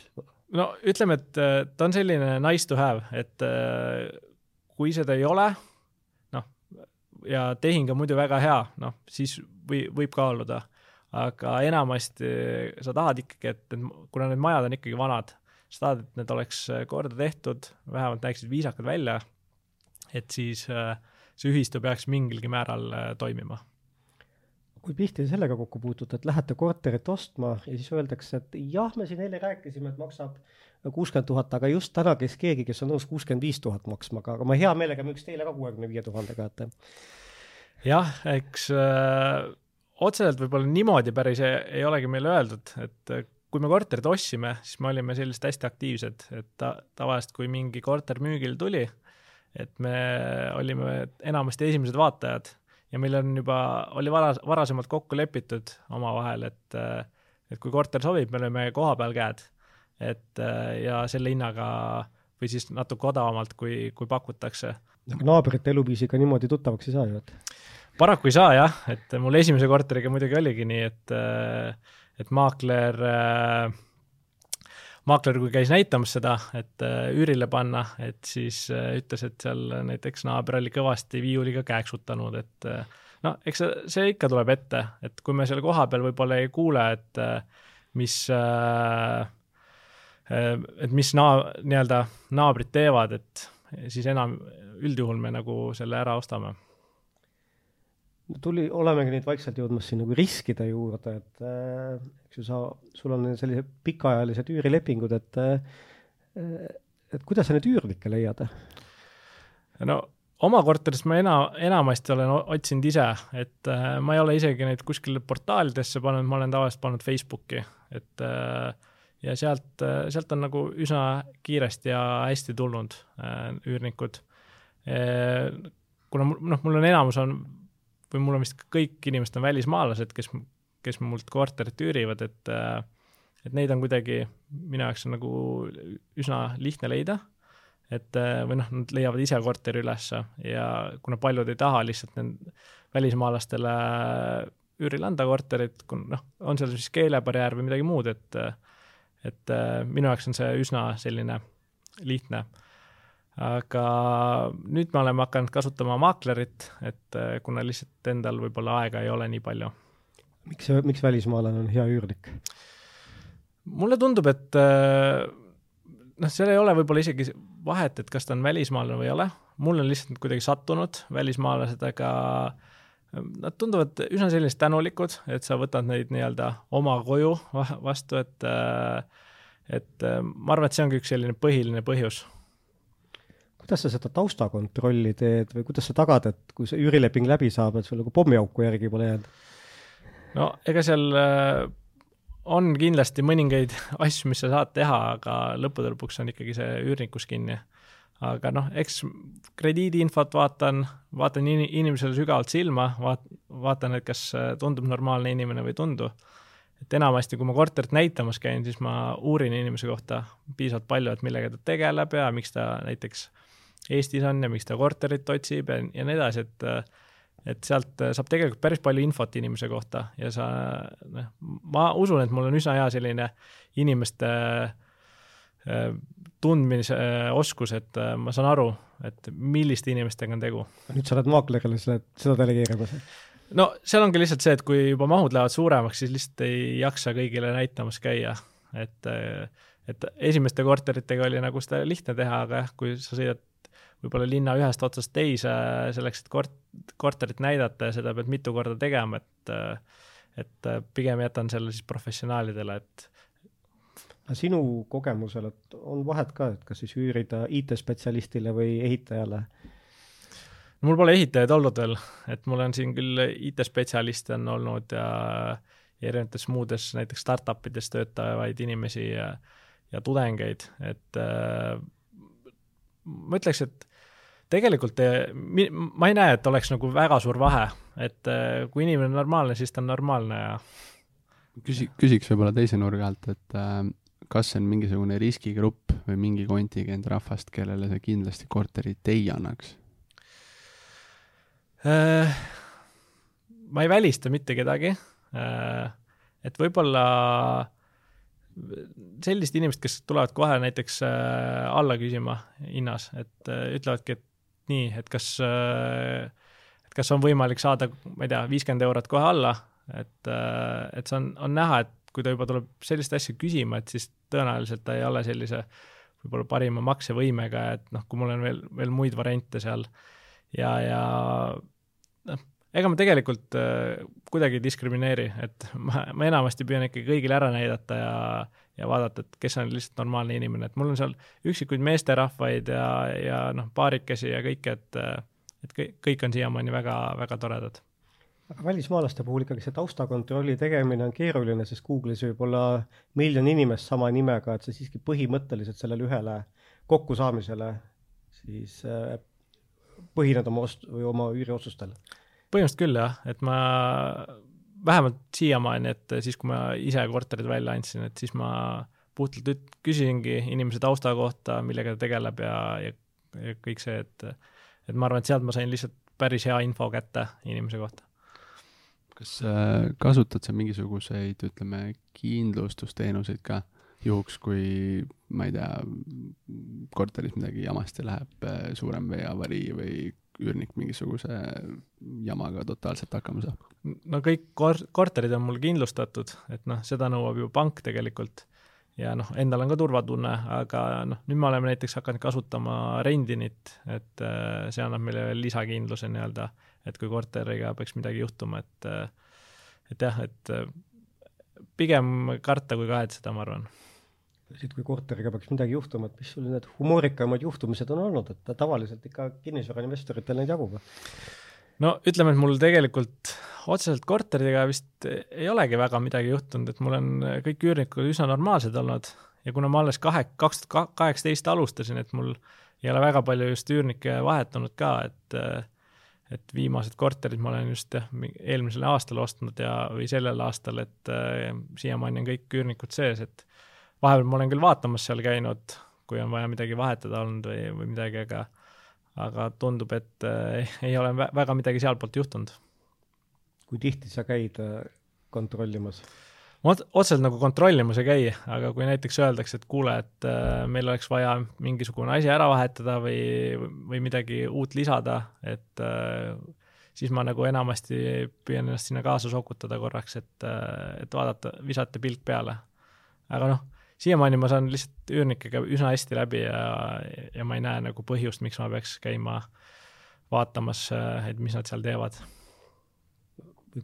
S2: no ütleme, et ta on selline nice to have, et kui seda ei ole, ja tehing on muidu väga hea, noh, siis või, võib kaaluda. aga enamasti sa tahad ikkagi, et, et kuna need majad on ikkagi vanad, tahad, et need oleks korda tehtud, vähemalt näeksid viisakad välja, et siis see ühistu peaks mingilgi määral toimima.
S3: Kui tihti te sellega kokku puutute, et lähete korterit ostma ja siis öeldakse, et jah, me siin eile rääkisime, et maksab kuuskümmend tuhat, aga just täna käis keegi, kes on nõus kuuskümmend viis tuhat maksma, aga, aga ma hea meelega müüks teile ka kuuekümne viie tuhandega, et
S2: jah, eks äh, otseselt võib-olla niimoodi päris ei, ei olegi meile öeldud, et äh, kui me korterit ostsime, siis me olime sellised hästi aktiivsed, et ta, tavaliselt kui mingi korter müügile tuli, et me olime enamasti esimesed vaatajad ja meil on juba, oli varas, varasemalt kokku lepitud omavahel, et äh, et kui korter sobib, me oleme koha peal käed. et äh, ja selle hinnaga või siis natuke odavamalt, kui, kui pakutakse
S3: aga naabrite eluviisiga niimoodi tuttavaks ei saa ju, et?
S2: paraku ei saa jah, et mul esimese korteriga muidugi oligi nii, et, et maakler äh, maakler, kui käis näitamas seda, et äh, üürile panna, et siis äh, ütles, et seal näiteks naaber oli kõvasti viiuliga kääksutanud, et äh, no eks see, see ikka tuleb ette, et kui me seal kohapeal võib-olla ei kuule, et mis, et mis naa-, nii-öelda naabrid teevad, et siis enam, üldjuhul me nagu selle ära ostame
S3: tuli, olemegi nüüd vaikselt jõudmas siin nagu riskide juurde, et äh, eks ju sa, sul on sellised pikaajalised üürilepingud, et äh, et kuidas sa neid üürnikke leiad?
S2: no oma korterist ma ena, enamasti olen otsinud ise, et äh, ma ei ole isegi neid kuskile portaalidesse pannud, ma olen tavaliselt pannud Facebooki, et äh, ja sealt, äh, sealt on nagu üsna kiiresti ja hästi tulnud äh, üürnikud äh,. kuna noh, mul on enamus on või mul on vist kõik inimesed on välismaalased, kes, kes mult korterit üürivad, et et neid on kuidagi, minu jaoks on nagu üsna lihtne leida, et või noh, nad leiavad ise korteri ülesse ja kuna paljud ei taha lihtsalt nend-, välismaalastele üürile anda korterit, kun noh, on seal siis keelebarjäär või midagi muud, et et minu jaoks on see üsna selline lihtne aga nüüd me oleme hakanud kasutama maaklerit, et äh, kuna lihtsalt endal võib-olla aega ei ole nii palju.
S3: miks, miks välismaalane on hea üürnik?
S2: mulle tundub, et äh, noh, seal ei ole võib-olla isegi vahet, et kas ta on välismaalane või ei ole, mul on lihtsalt kuidagi sattunud välismaalased, aga äh, nad tunduvad üsna sellised tänulikud, et sa võtad neid nii-öelda oma koju vastu, et et ma arvan, et see ongi üks selline põhiline põhjus
S3: kuidas sa seda taustakontrolli teed või kuidas sa tagad, et kui see üürileping läbi saab, et sul nagu pommiauku järgi pole jäänud?
S2: no ega seal äh, on kindlasti mõningaid asju, mis sa saad teha, aga lõppude lõpuks on ikkagi see üürnikus kinni. aga noh, eks krediidiinfot vaatan, vaatan in inimesele sügavalt silma, vaat-, vaatan, et kas äh, tundub normaalne inimene või ei tundu. et enamasti, kui ma korterit näitamas käin, siis ma uurin inimese kohta piisavalt palju, et millega ta tegeleb ja miks ta näiteks äh, Eestis on ja miks ta korterit otsib ja, ja nii edasi, et et sealt saab tegelikult päris palju infot inimese kohta ja sa, noh, ma usun, et mul on üsna hea selline inimeste äh, tundmise äh, oskus, et äh, ma saan aru, et milliste inimestega on tegu.
S3: nüüd sa oled maaklerile selle, seda delegeerimas?
S2: no seal ongi lihtsalt see, et kui juba mahud lähevad suuremaks, siis lihtsalt ei jaksa kõigile näitamas käia, et et esimeste korteritega oli nagu seda lihtne teha, aga jah, kui sa sõidad võib-olla linna ühest otsast teise selleks, et kort-, korterit näidata ja seda pead mitu korda tegema, et et pigem jätan selle siis professionaalidele, et
S3: aga sinu kogemusel, et on vahet ka, et kas siis üürida IT-spetsialistile või ehitajale?
S2: no mul pole ehitajaid olnud veel, et mul on siin küll IT-spetsialiste on olnud ja, ja erinevates muudes näiteks startup ides töötavaid inimesi ja, ja tudengeid, et äh, ma ütleks, et tegelikult eh, ma ei näe, et oleks nagu väga suur vahe, et eh, kui inimene on normaalne, siis ta on normaalne ja
S1: küsi-, küsiks võib-olla teise nurga alt, et äh, kas see on mingisugune riskigrupp või mingi kontingent rahvast, kellele sa kindlasti korterit ei annaks?
S2: Ma ei välista mitte kedagi et võib-olla sellist inimest, kes tulevad kohe näiteks äh, alla küsima hinnas, et äh, ütlevadki, et nii, et kas äh,, et kas on võimalik saada, ma ei tea, viiskümmend eurot kohe alla, et et see on, on näha, et kui ta juba tuleb sellist asja küsima, et siis tõenäoliselt ta ei ole sellise võib-olla parima maksevõimega, et noh, kui mul on veel, veel muid variante seal. Ja, ja noh, ega ma tegelikult äh, kuidagi ei diskrimineeri, et ma, ma enamasti püüan ikkagi kõigile ära näidata ja, ja vaadata, et kes on lihtsalt normaalne inimene, et mul on seal üksikuid meesterahvaid ja, ja noh, paarikesi ja kõike, et, et kõik, kõik on siiamaani väga, väga toredad.
S3: välismaalaste puhul ikkagi see taustakontrolli tegemine on keeruline, sest Google'is võib olla miljon inimest sama nimega, et sa siiski põhimõtteliselt sellele ühele kokkusaamisele siis äh, põhined oma ost- või oma üüriotsustel
S2: põhimõtteliselt küll jah, et ma vähemalt siiamaani, et siis, kui ma ise korterid välja andsin, et siis ma puhtalt üt-, küsisingi inimese tausta kohta, millega ta tegeleb ja, ja, ja kõik see, et et ma arvan, et sealt ma sain lihtsalt päris hea info kätte inimese kohta.
S1: kas äh, kasutad sa mingisuguseid, ütleme, kindlustusteenuseid ka juhuks, kui ma ei tea, korteris midagi jamasti läheb, äh, suurem veeavarii või üürnik mingisuguse jamaga totaalselt hakkama saab?
S2: no kõik kor-, korterid on mul kindlustatud, et noh, seda nõuab ju pank tegelikult ja noh, endal on ka turvatunne, aga noh, nüüd me oleme näiteks hakanud kasutama rendinit, et äh, see annab meile veel lisakindluse nii-öelda, et kui korteriga peaks midagi juhtuma, et äh, et jah, et äh, pigem karta kui kahetseda, ma arvan
S3: siit, kui korteriga peaks midagi juhtuma, et mis sul need humoorikamad juhtumised on olnud, et tavaliselt ikka kinnisvarainvestoritel neid jagub?
S2: no ütleme, et mul tegelikult otseselt korteritega vist ei olegi väga midagi juhtunud, et mul on kõik üürnikud üsna normaalsed olnud ja kuna ma alles kahe, kaks tuhat kaheksateist alustasin, et mul ei ole väga palju just üürnikke vahetunud ka, et et viimased korterid ma olen just jah, eelmisel aastal ostnud ja, või sellel aastal, et äh, siiamaani on kõik üürnikud sees, et vahepeal ma olen küll vaatamas seal käinud, kui on vaja midagi vahetada olnud või, või midagi, aga aga tundub, et äh, ei ole väga midagi sealtpoolt juhtunud.
S3: kui tihti sa käid äh, kontrollimas?
S2: ma otseselt nagu kontrollimas ei käi, aga kui näiteks öeldakse, et kuule, et äh, meil oleks vaja mingisugune asi ära vahetada või, või midagi uut lisada, et äh, siis ma nagu enamasti püüan ennast sinna kaasa sokutada korraks, et, et vaadata, visata pilk peale. aga noh siiamaani ma saan lihtsalt üürnikega üsna hästi läbi ja, ja ma ei näe nagu põhjust, miks ma peaks käima vaatamas, et mis nad seal teevad.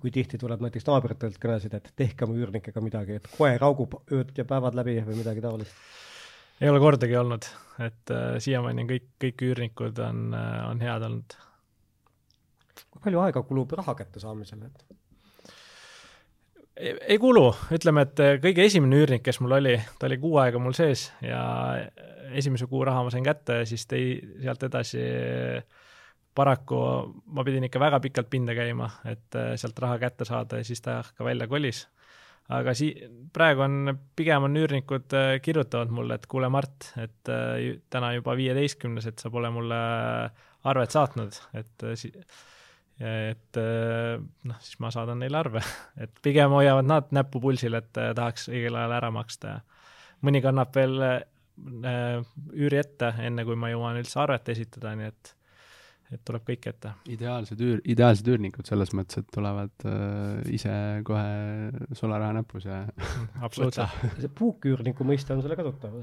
S3: kui tihti tuleb näiteks naabritelt kõnesid, et tehke oma üürnikega midagi, et koer haugub ööd ja päevad läbi või midagi taolist?
S2: ei ole kordagi olnud, et äh, siiamaani on kõik, kõik üürnikud on äh,, on head olnud.
S3: kui palju aega kulub raha kättesaamisele, et
S2: ei kulu, ütleme, et äh, kõige esimene üürnik, kes mul oli, ta oli kuu aega mul sees ja esimese kuu raha ma sain kätte ja siis tei-, sealt edasi paraku ma pidin ikka väga pikalt pinda käima, et äh, sealt raha kätte saada ja siis ta ka välja kolis. aga sii-, praegu on, pigem on üürnikud kirjutavad mulle, et kuule, Mart, et täna juba viieteistkümnes, et sa pole mulle arvet saatnud, et si-, et eh, noh, siis ma saadan neile arve, et pigem hoiavad nad näppu pulsil, et eh, tahaks õigel ajal ära maksta ja mõni kannab veel äh, üüri ette, enne kui ma jõuan üldse arvet esitada, nii et et tuleb kõik ette.
S1: ideaalsed üür, ideaalsed üürnikud selles mõttes, et tulevad äh, ise kohe sularaha näpus ja
S2: absoluutselt.
S3: see puuküürniku mõiste on sulle ka tuttav?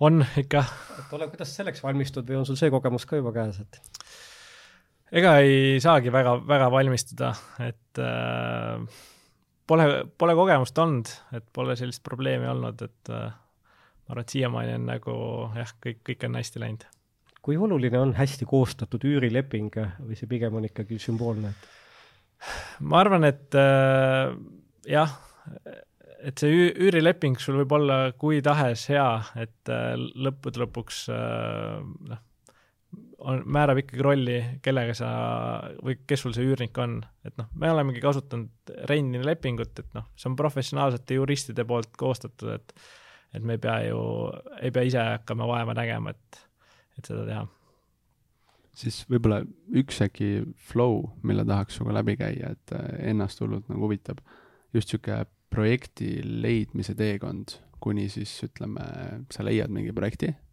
S2: on ikka.
S3: et ole, kuidas selleks valmistud või on sul see kogemus ka juba käes, et?
S2: Ega ei saagi väga, väga valmistuda, et äh, pole, pole kogemust olnud, et pole sellist probleemi olnud, et äh, ma arvan, et siiamaani on nagu jah, kõik, kõik on hästi läinud.
S3: kui oluline on hästi koostatud üürileping või see pigem on ikkagi sümboolne, et?
S2: ma arvan, et äh, jah, et see üürileping sul võib olla kui tahes hea, et äh, lõppude lõpuks äh, noh, on, määrab ikkagi rolli, kellega sa või kes sul see üürnik on, et noh, me olemegi kasutanud rendini lepingut, et noh, see on professionaalsete juristide poolt koostatud, et et me ei pea ju, ei pea ise hakkama vaeva nägema, et, et seda teha.
S1: siis võib-olla üks äkki flow, mille tahaks sinuga läbi käia, et ennast hullult nagu huvitab, just niisugune projekti leidmise teekond, kuni siis ütleme, sa leiad mingi projekti Äh,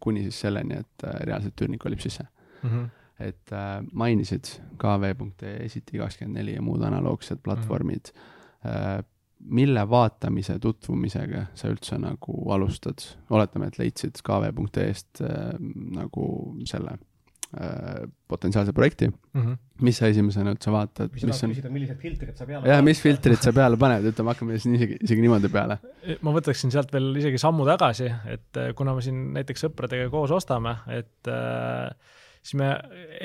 S1: kuni siis selleni, et äh, reaalselt üürnik kolib sisse mm. -hmm. et äh, mainisid kv.ee, City24 ja muud analoogsed platvormid mm. -hmm. mille vaatamise, tutvumisega sa üldse nagu alustad? oletame, et leidsid kv.ee-st nagu selle Äh, potentsiaalse projekti mm, -hmm. mis sa esimesena üldse vaatad,
S3: mis on küsida, millised filtrid sa peale
S1: jah, mis filtrid sa peale paned, ütleme, hakkame siin isegi, isegi niimoodi peale.
S2: ma võtaksin sealt veel isegi sammu tagasi, et äh, kuna me siin näiteks sõpradega koos ostame, et äh, siis me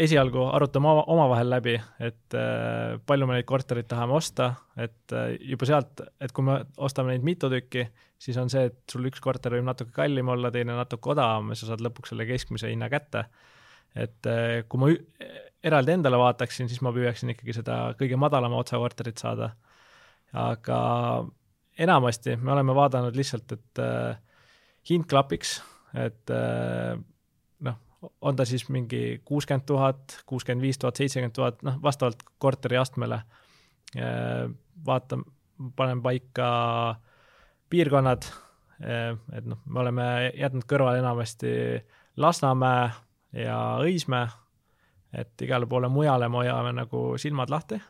S2: esialgu arutame oma, omavahel läbi, et äh, palju me neid kortereid tahame osta, et äh, juba sealt, et kui me ostame neid mitu tükki, siis on see, et sul üks korter võib natuke kallim olla, teine natuke odavam ja sa saad lõpuks selle keskmise hinna kätte et eh, kui ma eraldi endale vaataksin, siis ma püüaksin ikkagi seda kõige madalama otsa korterit saada. aga enamasti me oleme vaadanud lihtsalt, et äh, hind klapiks, et äh, noh, on ta siis mingi kuuskümmend tuhat, kuuskümmend viis tuhat, seitsekümmend tuhat, noh, vastavalt korteri astmele. vaatame, paneme paika piirkonnad, et noh, me oleme jätnud kõrvale enamasti Lasnamäe ja Õismäe, et igale poole mujale me hoiame nagu silmad lahti.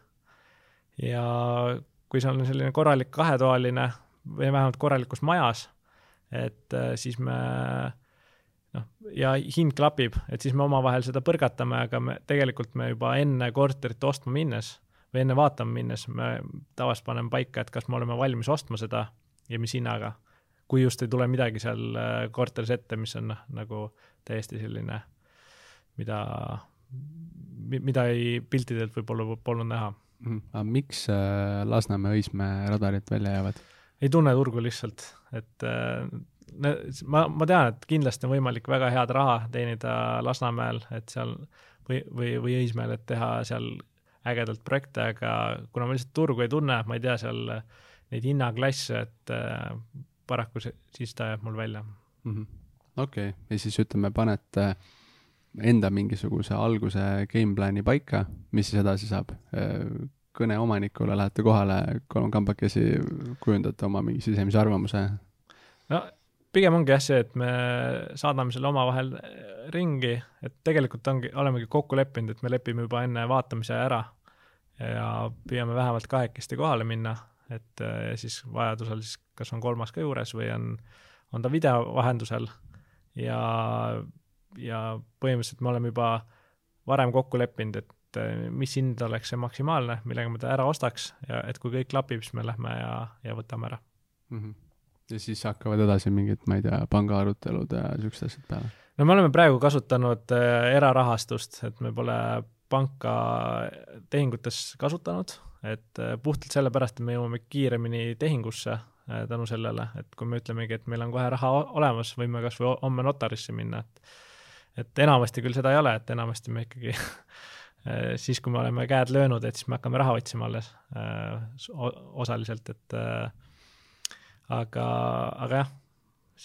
S2: ja kui see on selline korralik kahetoaline või vähemalt korralikus majas, et siis me noh, ja hind klapib, et siis me omavahel seda põrgatame, aga me tegelikult me juba enne korterit ostma minnes või enne vaatama minnes me tavaliselt paneme paika, et kas me oleme valmis ostma seda ja mis hinnaga. kui just ei tule midagi seal äh, korteris ette, mis on noh, nagu täiesti selline, mida, mida ei piltidelt võib-olla polnud näha
S1: mm,. aga miks äh, Lasnamäe-Õismäe radarilt välja jäävad?
S2: ei tunne turgu lihtsalt, et äh, ma, ma tean, et kindlasti on võimalik väga head raha teenida Lasnamäel, et seal või, või, või Õismäel, et teha seal ägedalt projekte, aga kuna ma lihtsalt turgu ei tunne, ma ei tea seal neid hinnaklasse, et äh, paraku see, siis ta jääb mul välja
S1: -hmm.. okei ja siis ütleme, panete enda mingisuguse alguse game plan'i paika, mis siis edasi saab? Kõne omanikule, lähete kohale, kolm kambakesi, kujundate oma mingi sisemise arvamuse?
S2: no pigem ongi jah see, et me saadame selle omavahel ringi, et tegelikult ongi, olemegi kokku leppinud, et me lepime juba enne vaatamise ära ja püüame vähemalt kahekesti kohale minna, et siis vajadusel siis kas on kolmas ka juures või on, on ta video vahendusel ja, ja põhimõtteliselt me oleme juba varem kokku leppinud, et äh, mis hind oleks see maksimaalne, millega me ta ära ostaks ja et kui kõik klapib, siis me lähme ja, ja võtame ära mm.
S1: -hmm ja siis hakkavad edasi mingid, ma ei tea, pangaarutelud ja siuksed asjad peale?
S2: no me oleme praegu kasutanud äh, erarahastust, et me pole panka tehingutes kasutanud, et äh, puhtalt sellepärast, et me jõuame kiiremini tehingusse tänu sellele, et kui me ütlemegi, et meil on kohe raha olemas, võime kas või homme notarisse minna, et et enamasti küll seda ei ole, et enamasti me ikkagi siis, kui me oleme käed löönud, et siis me hakkame raha otsima alles osaliselt, et aga, aga jah,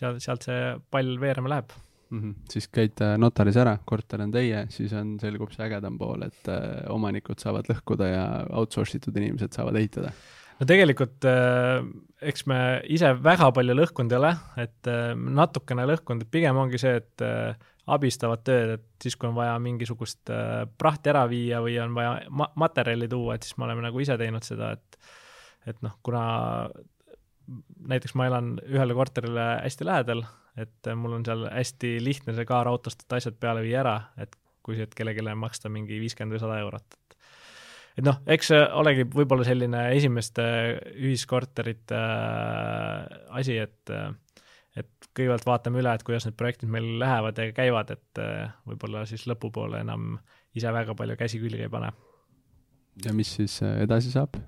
S2: seal, sealt see pall veerema läheb
S1: mm. -hmm. siis käite notaris ära, korter on teie, siis on, selgub see ägedam pool, et äh, omanikud saavad lõhkuda ja outsource itud inimesed saavad ehitada.
S2: no tegelikult äh, eks me ise väga palju lõhkunud ei ole, et äh, natukene lõhkunud, et pigem ongi see, et äh, abistavad tööd, et siis, kui on vaja mingisugust äh, prahti ära viia või on vaja ma materjali tuua, et siis me oleme nagu ise teinud seda, et et noh, kuna näiteks ma elan ühele korterile hästi lähedal, et mul on seal hästi lihtne see kaarautostatud asjad peale viia ära, et kui siit kellelegi maksta mingi viiskümmend või sada eurot, et et noh, eks see olegi võib-olla selline esimeste ühiskorterite äh, asi, et et kõigepealt vaatame üle, et kuidas need projektid meil lähevad ja käivad, et äh, võib-olla siis lõpupoole enam ise väga palju käsi külge ei pane.
S1: ja mis siis äh, edasi saab?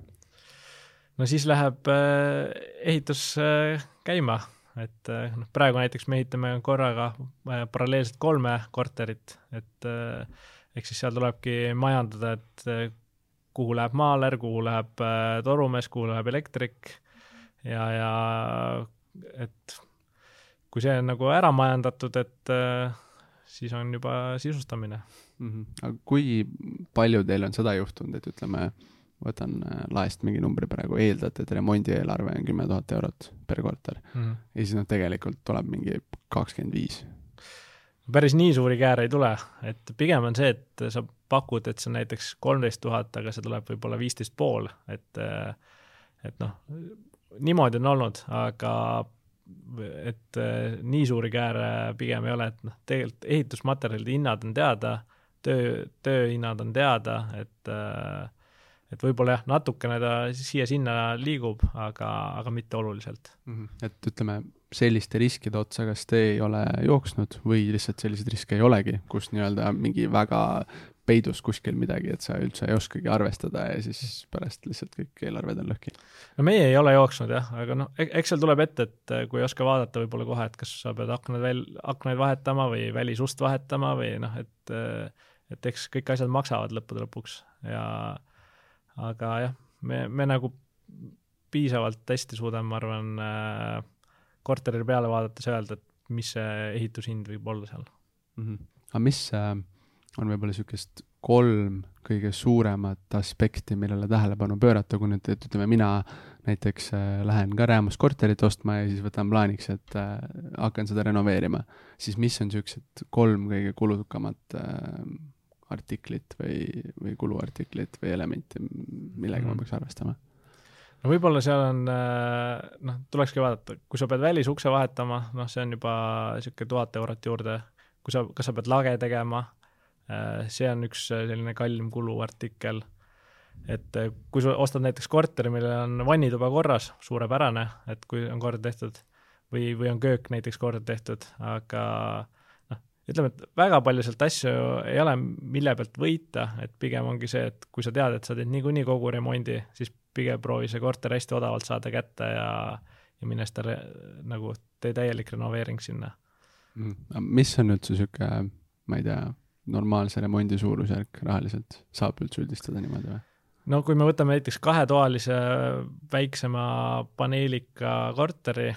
S2: no siis läheb äh, ehitus käima, et noh, praegu näiteks me ehitame korraga paralleelselt kolme korterit, et ehk siis seal tulebki majandada, et kuhu läheb maaler, kuhu läheb torumees, kuhu läheb elektrik ja, ja et kui see on nagu ära majandatud, et siis on juba sisustamine
S1: mm. -hmm. aga kui palju teil on seda juhtunud, et ütleme, võtan äh, laest mingi numbri praegu, eeldate, et remondieelarve on kümme tuhat eurot per korter mm. -hmm. ja siis noh, tegelikult tuleb mingi kakskümmend viis.
S2: päris nii suuri kääre ei tule, et pigem on see, et sa pakud, et see on näiteks kolmteist tuhat, aga see tuleb võib-olla viisteist pool, et äh, et noh, niimoodi on olnud, aga et äh, nii suuri kääre pigem ei ole, et noh, tegelikult ehitusmaterjalide hinnad on teada, töö, tööhinnad on teada, et äh, et võib-olla jah, natukene ta siia-sinna liigub, aga, aga mitte oluliselt
S1: mm. -hmm. et ütleme, selliste riskide otsa, kas te ei ole jooksnud või lihtsalt selliseid riske ei olegi, kus nii-öelda mingi väga peidus kuskil midagi, et sa üldse ei oskagi arvestada ja siis pärast lihtsalt kõik eelarved on lõhki?
S2: no meie ei ole jooksnud jah, aga noh, e-, eks seal tuleb ette, et kui ei oska vaadata võib-olla kohe, et kas sa pead aknad veel, aknaid vahetama või välisust vahetama või noh, et et eks kõik asjad maksavad lõppude lõpuks ja aga jah, me, me nagu piisavalt hästi suudame, ma arvan äh,, korterile peale vaadates öelda, et mis see ehitushind võib olla seal
S1: mm. -hmm. aga mis äh, on võib-olla niisugust kolm kõige suuremat aspekti, millele tähelepanu pöörata, kui nüüd, et ütleme, mina näiteks äh, lähen ka Räämas korterit ostma ja siis võtan plaaniks, et äh, hakkan seda renoveerima, siis mis on niisugused kolm kõige kulukamat äh, artiklit või, või kuluartiklit või elementi, millega mm. ma peaks arvestama?
S2: no võib-olla seal on, noh, tulekski vaadata, kui sa pead välisukse vahetama, noh, see on juba niisugune tuhat eurot juurde, kui sa, kas sa pead lage tegema see on üks äh, selline kallim kuluartikkel. et äh, kui sa ostad näiteks korteri, millel on vannituba korras, suurepärane, et kui on kord tehtud, või, või on köök näiteks kord tehtud, aga noh, ütleme, et väga palju sealt asju ei ole, mille pealt võita, et pigem ongi see, et kui sa tead, et sa teed niikuinii kogu remondi, siis pigem proovi see korter hästi odavalt saada kätte ja, ja mine ta nagu tee täielik renoveering sinna
S1: mm.. mis on nüüd see sihuke, ma ei tea, normaalse remondi suurusjärk rahaliselt, saab üldse üldistada niimoodi või?
S2: no kui me võtame näiteks kahetoalise väiksema paneelika korteri,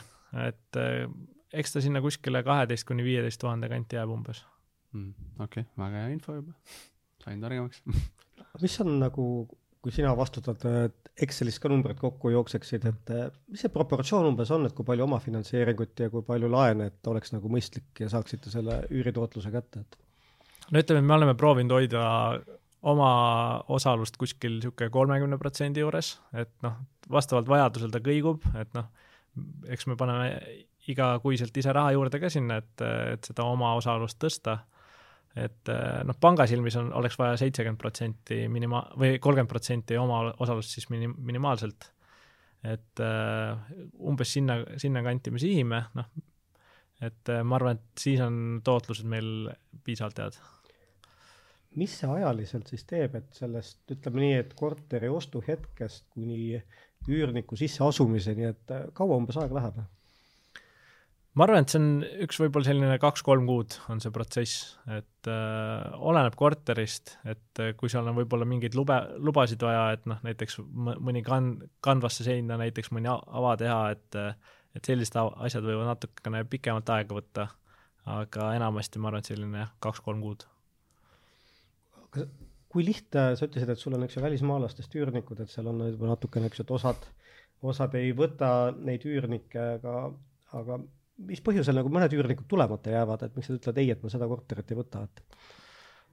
S2: et eh, eks ta sinna kuskile kaheteist kuni viieteist tuhande kanti jääb umbes
S1: mm,. okei okay,, väga hea info juba, sain targemaks
S3: mis on nagu, kui sina vastutad, Excelis ka numbrid kokku jookseksid, et eh, mis see proportsioon umbes on, et kui palju omafinantseeringut ja kui palju laene, et oleks nagu mõistlik ja saaksite selle üüritootluse kätte, et
S2: no ütleme, me oleme proovinud hoida oma osalust kuskil niisugune kolmekümne protsendi juures, et noh, vastavalt vajadusel ta kõigub, et noh, eks me paneme igakuiselt ise raha juurde ka sinna, et, et seda oma osalust tõsta. et noh, panga silmis on, oleks vaja seitsekümmend protsenti minima- või kolmkümmend protsenti oma osalust siis minim-, minimaalselt. et umbes sinna, sinnakanti me sihime, noh, et ma arvan, et siis on tootlused meil piisavalt head
S3: mis see ajaliselt siis teeb, et sellest, ütleme nii, et korteri ostuhetkest kuni üürniku sisseasumiseni, et äh, kaua umbes aega läheb?
S2: ma arvan, et see on üks võib-olla selline kaks-kolm kuud on see protsess, et äh, oleneb korterist, et äh, kui seal on võib-olla mingeid lube, lubasid vaja, et noh, näiteks mõni kan-, kanvasse seina näiteks mõni ava teha, et et sellised asjad võivad natukene pikemat aega võtta, aga enamasti ma arvan, et selline kaks-kolm kuud
S3: kui lihtne, sa ütlesid, et sul on, eks ju, välismaalastest üürnikud, et seal on juba natukene, eks ju, et osad, osad ei võta neid üürnikke, aga, aga mis põhjusel nagu mõned üürnikud tulemata jäävad, et miks nad ütlevad ei, et ma seda korterit ei võta, et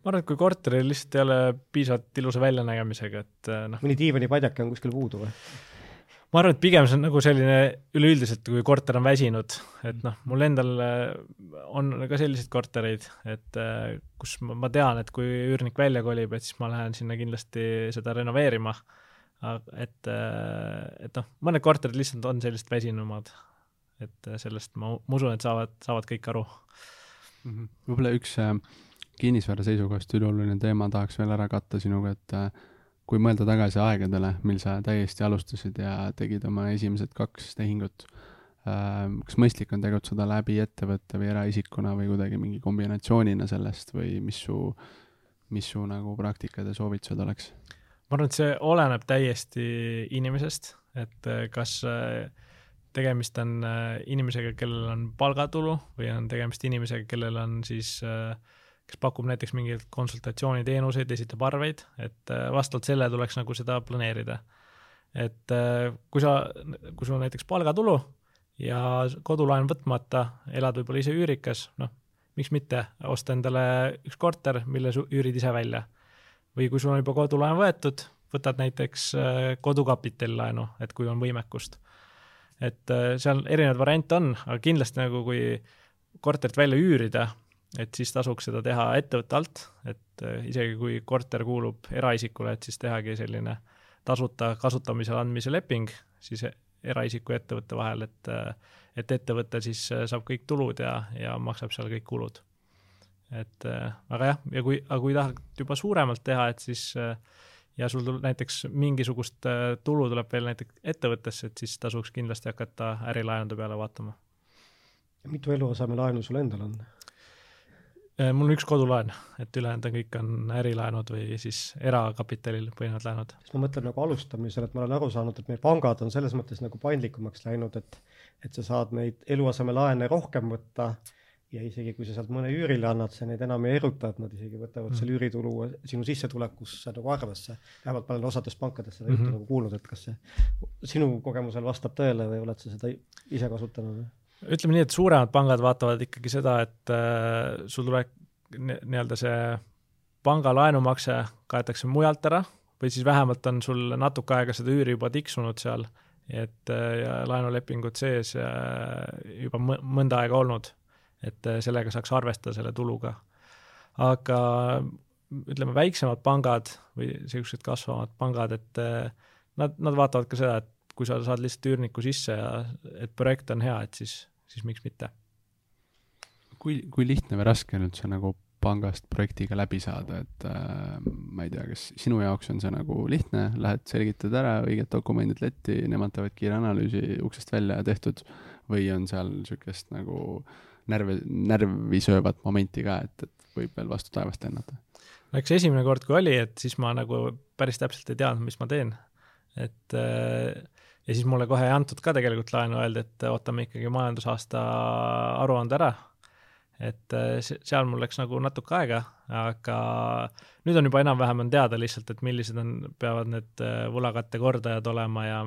S2: ma arvan, et kui korteril lihtsalt ei ole piisavalt ilusa väljanägemisega, et noh
S3: mõni diivanipadjake on kuskil puudu või?
S2: Ma arvan, et pigem see on nagu selline üleüldiselt, kui korter on väsinud, et noh, mul endal äh, on ka selliseid kortereid, et äh, kus ma, ma tean, et kui üürnik välja kolib, et siis ma lähen sinna kindlasti seda renoveerima. et, äh, et noh, mõned korterid lihtsalt on sellised väsinumad. et sellest ma, ma usun, et saavad, saavad kõik aru
S1: mm -hmm.. võib-olla üks kinnisvara seisukohast ülioluline teema tahaks veel ära katta sinuga, et äh, kui mõelda tagasi aegadele, mil sa täiesti alustasid ja tegid oma esimesed kaks tehingut, ähm, kas mõistlik on tegutseda läbi ettevõtte või eraisikuna või kuidagi mingi kombinatsioonina sellest või mis su, mis su nagu praktikad ja soovitused oleks?
S2: ma arvan, et see oleneb täiesti inimesest, et äh, kas äh, tegemist on äh, inimesega, kellel on palgatulu või on tegemist inimesega, kellel on siis äh, kes pakub näiteks mingeid konsultatsiooniteenuseid, esitab arveid, et äh, vastavalt sellele tuleks nagu seda planeerida. et äh, kui sa, kui sul on näiteks palgatulu ja kodulaen võtmata, elad võib-olla ise üürikas, noh, miks mitte osta endale üks korter, mille sa üürid ise välja. või kui sul on juba kodulaen võetud, võtad näiteks äh, kodukapitalilaenu, et kui on võimekust. et seal erinevaid variante on, aga kindlasti nagu kui korterit välja üürida, et siis tasuks seda teha ettevõtte alt, et äh, isegi kui korter kuulub eraisikule, et siis tehagi selline tasuta kasutamisele andmise leping siis eraisiku ja ettevõtte vahel, et äh, et ettevõte siis äh, saab kõik tulud ja, ja maksab seal kõik kulud. et aga jah, ja kui, aga kui tahad juba suuremalt teha, et siis ja sul tuleb näiteks mingisugust tulu tuleb veel näiteks ettevõttesse, et siis tasuks kindlasti hakata ärilaenude peale vaatama.
S3: mitu eluasemelaenu sul endal on?
S2: Äh, mul on üks kodulaen, et ülejäänud on kõik on ärilaenud või siis erakapitalil põhinevad laenud.
S3: siis ma mõtlen nagu alustamisel, et ma olen aru saanud, et meie pangad on selles mõttes nagu paindlikumaks läinud, et et sa saad neid eluasemelaene rohkem võtta ja isegi kui sa sealt mõne üürile annad, sa neid enam ei eruta, et nad isegi võtavad mm. selle üüritulu sinu sissetulekusse nagu arvesse. vähemalt ma olen osades pankades seda mm -hmm. juttu nagu kuulnud, et kas see sinu kogemusel vastab tõele või oled sa seda ise kasutanud?
S2: Ütleme nii, et suuremad pangad vaatavad ikkagi seda, et äh, sul tuleb nii-öelda see panga laenumakse kaetakse mujalt ära või siis vähemalt on sul natuke aega seda üüri juba tiksunud seal, et äh, ja laenulepingud sees juba mõnda aega olnud et äh, sellega saaks arvestada selle tuluga. aga ütleme, väiksemad pangad või niisugused kasvavad pangad, et äh, nad, nad vaatavad ka seda, et kui sa saad lihtsalt üürniku sisse ja et projekt on hea, et siis, siis miks mitte.
S1: kui, kui lihtne või raske on üldse nagu pangast projektiga läbi saada, et äh, ma ei tea, kas sinu jaoks on see nagu lihtne, lähed selgitad ära õiged dokumendid letti, nemad teevad kiire analüüsi uksest välja tehtud või on seal niisugust nagu närve, närvi söövat momenti ka, et, et võib veel vastu taevast lennata?
S2: no eks esimene kord, kui oli, et siis ma nagu päris täpselt ei teadnud, mis ma teen. et äh, ja siis mulle kohe ei antud ka tegelikult laenu, öeldi, et ootame ikkagi majandusaasta aruande ära. et äh, seal mul läks nagu natuke aega, aga nüüd on juba enam-vähem on teada lihtsalt, et millised on, peavad need äh, võlakatte kordajad olema ja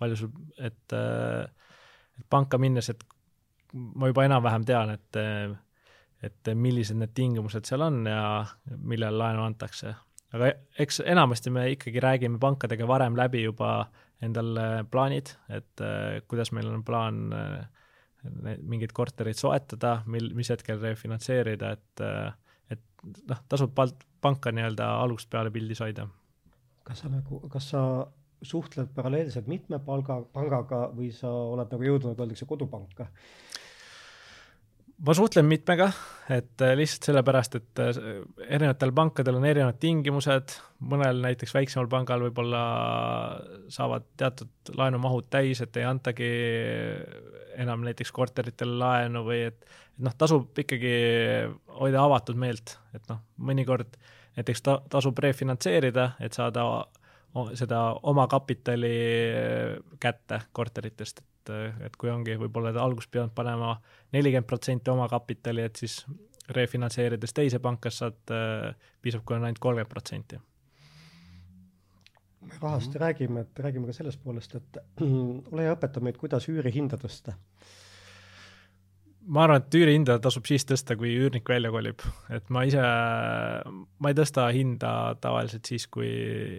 S2: palju sul, et, et panka minnes, et ma juba enam-vähem tean, et, et millised need tingimused seal on ja millal laenu antakse. aga eks enamasti me ikkagi räägime pankadega varem läbi juba endal plaanid, et kuidas meil on plaan mingeid korterid soetada, mil, mis hetkel refinantseerida, et, et noh, tasub palt-, panka nii-öelda algusest peale pildis hoida.
S3: kas sa nagu, kas sa suhtled paralleelselt mitme palga, pangaga või sa oled nagu jõudnud, öeldakse kodupanka?
S2: Ma suhtlen mitmega, et äh, lihtsalt sellepärast, et äh, erinevatel pankadel on erinevad tingimused, mõnel näiteks väiksemal pangal võib-olla saavad teatud laenumahud täis, et ei antagi enam näiteks korteritele laenu või et, et noh, tasub ikkagi hoida avatud meelt, et noh, mõnikord näiteks ta-, tasub refinantseerida, et saada seda omakapitali kätte korteritest, et, et kui ongi võib-olla alguses pidanud panema nelikümmend protsenti omakapitali, et siis refinantseerides teise panka saad, piisab, kui on ainult kolmkümmend protsenti.
S3: rahast mm -hmm. räägime, et räägime ka sellest poolest, et ole hea, õpeta meid, kuidas üürihinda tõsta
S2: ma arvan, et üürihinda tasub siis tõsta, kui üürnik välja kolib, et ma ise, ma ei tõsta hinda tavaliselt siis, kui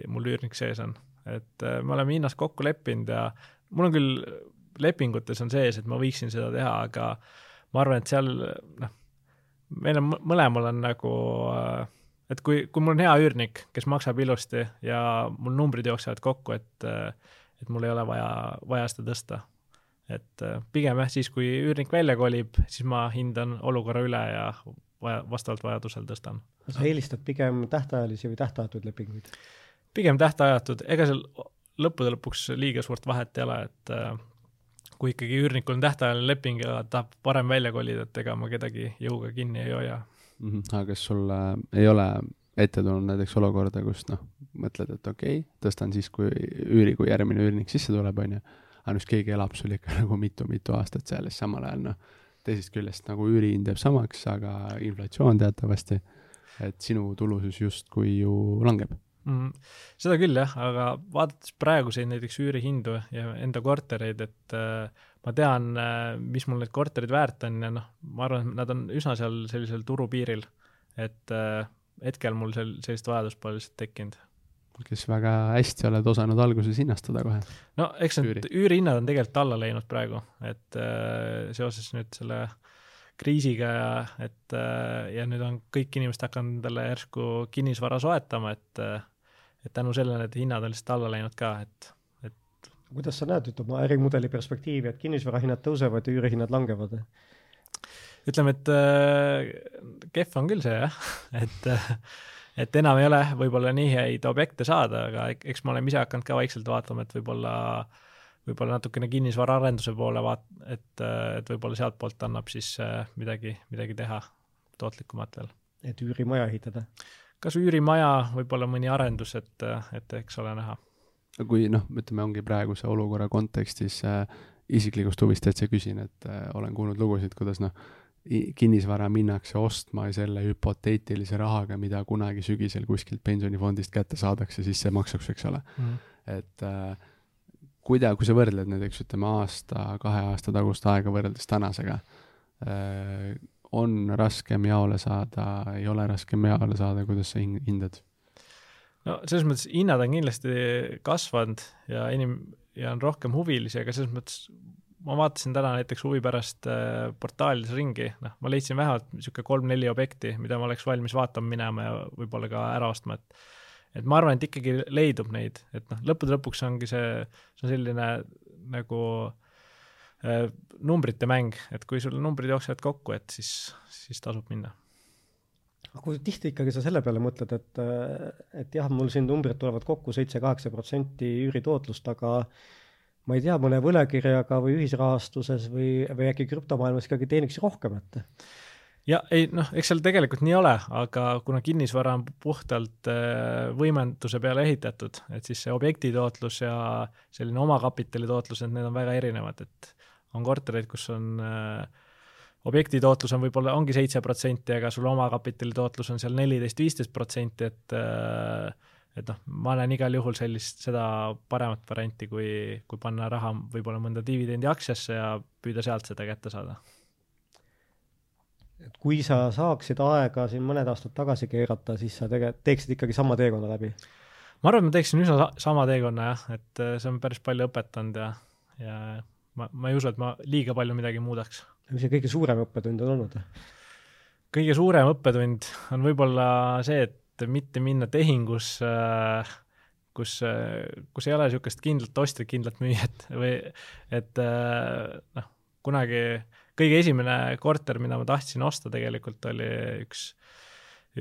S2: mul üürnik sees on. et me oleme hinnas kokku leppinud ja mul on küll lepingutes on sees, et ma võiksin seda teha, aga ma arvan, et seal noh, meil on mõlemal on nagu, et kui, kui mul on hea üürnik, kes maksab ilusti ja mul numbrid jooksevad kokku, et, et mul ei ole vaja, vaja seda tõsta. Et pigem jah, siis kui üürnik välja kolib, siis ma hindan olukorra üle ja vaja, vastavalt vajadusel tõstan.
S3: sa eelistad pigem tähtajalisi või tähtajatuid lepinguid?
S2: pigem tähtajatud, ega seal lõppude lõpuks liiga suurt vahet ei ole, et kui ikkagi üürnikul on tähtajaline leping ja tahab varem välja kolida, et ega ma kedagi jõuga kinni ei hoia
S1: mm. -hmm. aga kas sul äh, ei ole ette tulnud näiteks olukorda, kus noh, mõtled, et okei okay,, tõstan siis, kui üüri, kui järgmine üürnik sisse tuleb, on ju, aga nüüd keegi elab sul ikka nagu mitu-mitu aastat seal ja siis samal ajal noh, teisest küljest nagu üürihind jääb samaks, aga inflatsioon teatavasti, et sinu tulusus justkui ju langeb
S2: mm,. seda küll jah, aga vaadates praeguseid näiteks üürihindu ja enda kortereid, et äh, ma tean äh,, mis mul need korterid väärt on ja noh, ma arvan, et nad on üsna seal sellisel turupiiril. et äh, hetkel mul sel-, sellist vajadust pole lihtsalt tekkinud
S1: kes väga hästi oled osanud alguses hinnastada kohe.
S2: no eks need üürihinnad on tegelikult alla läinud praegu, et äh, seoses nüüd selle kriisiga ja et äh, ja nüüd on kõik inimesed hakanud endale järsku kinnisvara soetama, et äh, et tänu sellele need hinnad on lihtsalt alla läinud ka, et, et
S3: kuidas sa näed, ütleme, ärimudeli perspektiivi, et kinnisvarahinnad tõusevad ja üürihinnad langevad?
S2: ütleme, et äh, kehv on küll see jah, et äh, et enam ei ole võib-olla nii häid objekte saada, aga eks me oleme ise hakanud ka vaikselt vaatama, et võib-olla võib-olla natukene kinnisvaraarenduse poole vaat-, et, et võib-olla sealtpoolt annab siis äh, midagi, midagi teha tootlikumat veel.
S3: et üürimaja ehitada?
S2: kas üürimaja, võib-olla mõni arendus, et, et eks ole näha.
S1: kui noh, ütleme, ongi praeguse olukorra kontekstis äh, isiklikust huvist täitsa küsin, et äh, olen kuulnud lugusid, kuidas noh, kinnisvara minnakse ostma selle hüpoteetilise rahaga, mida kunagi sügisel kuskilt pensionifondist kätte saadakse sissemaksuks, eks ole mm. et äh, kuida-, kui sa võrdled näiteks ütleme aasta, kahe aasta tagust aega võrreldes tänasega äh,, on raskem jaole saada, ei ole raskem jaole saada, kuidas sa hindad?
S2: no selles mõttes hinnad on kindlasti kasvanud ja inim- ja on rohkem huvilisi, aga selles mõttes ma vaatasin täna näiteks huvi pärast äh, portaalides ringi, noh, ma leidsin vähemalt niisugune kolm-neli objekti, mida ma oleks valmis vaatama minema ja võib-olla ka ära ostma, et et ma arvan, et ikkagi leidub neid, et noh, lõppude lõpuks ongi see, see on selline nagu äh, numbrite mäng, et kui sul numbrid jooksevad kokku, et siis, siis tasub minna.
S3: Aga kui tihti ikkagi sa selle peale mõtled, et, et jah, mul siin numbrid tulevad kokku seitse-kaheksa protsenti üüritootlust, aga ma ei tea, mõne võlakirjaga või ühisrahastuses või, või äkki krüptomaailmas ikkagi teeniks rohkem, et?
S2: Ja ei noh, eks seal tegelikult nii ole, aga kuna kinnisvara on puhtalt äh, võimenduse peale ehitatud, et siis see objekti tootlus ja selline omakapitali tootlus, et need on väga erinevad, et on kortereid, kus on äh, objekti tootlus on võib-olla, ongi seitse protsenti, aga sul omakapitali tootlus on seal neliteist, viisteist protsenti, et äh, et noh, ma näen igal juhul sellist, seda paremat varianti, kui, kui panna raha võib-olla mõnda dividendi aktsiasse ja püüda sealt seda kätte saada.
S3: et kui sa saaksid aega siin mõned aastad tagasi keerata, siis sa tege-, teeksid ikkagi sama teekonna läbi?
S2: ma arvan, et ma teeksin üsna sama teekonna jah, et äh, see on päris palju õpetanud ja, ja ma, ma ei usu, et ma liiga palju midagi muudaks.
S3: mis see kõige suurem õppetund on olnud?
S2: kõige suurem õppetund on võib-olla see, et et mitte minna tehingusse, kus, kus ei ole niisugust kindlat ostjat, kindlat müüjat või et noh, kunagi kõige esimene korter, mida ma tahtsin osta tegelikult oli üks,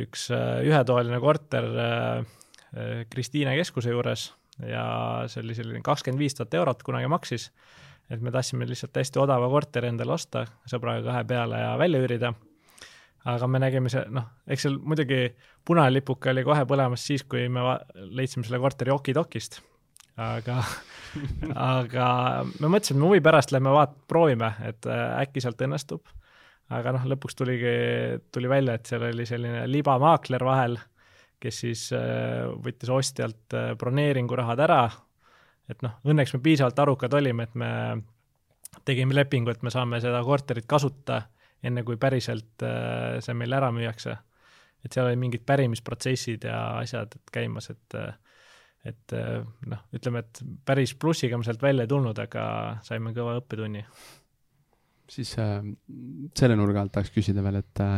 S2: üks ühetoaline korter Kristiine keskuse juures ja see oli selline kakskümmend viis tuhat eurot kunagi maksis, et me tahtsime lihtsalt hästi odava korteri endale osta, sõbraga kahe peale ja välja üürida aga me nägime see, noh, eks seal muidugi punane lipuke oli kohe põlemas siis, kui me leidsime selle korteri okidokist. aga aga me mõtlesime, huvi pärast lähme vaat-, proovime, et äh, äkki sealt õnnestub. aga noh, lõpuks tuligi, tuli välja, et seal oli selline libamaakler vahel, kes siis äh, võttis ostjalt äh, broneeringurahad ära, et noh, õnneks me piisavalt arukad olime, et me tegime lepingu, et me saame seda korterit kasutada enne kui päriselt äh, see meile ära müüakse. et seal oli mingid pärimisprotsessid ja asjad käimas, et et äh, noh, ütleme, et päris plussiga me sealt välja ei tulnud, aga saime kõva õppetunni.
S1: siis äh, selle nurga alt tahaks küsida veel, et äh,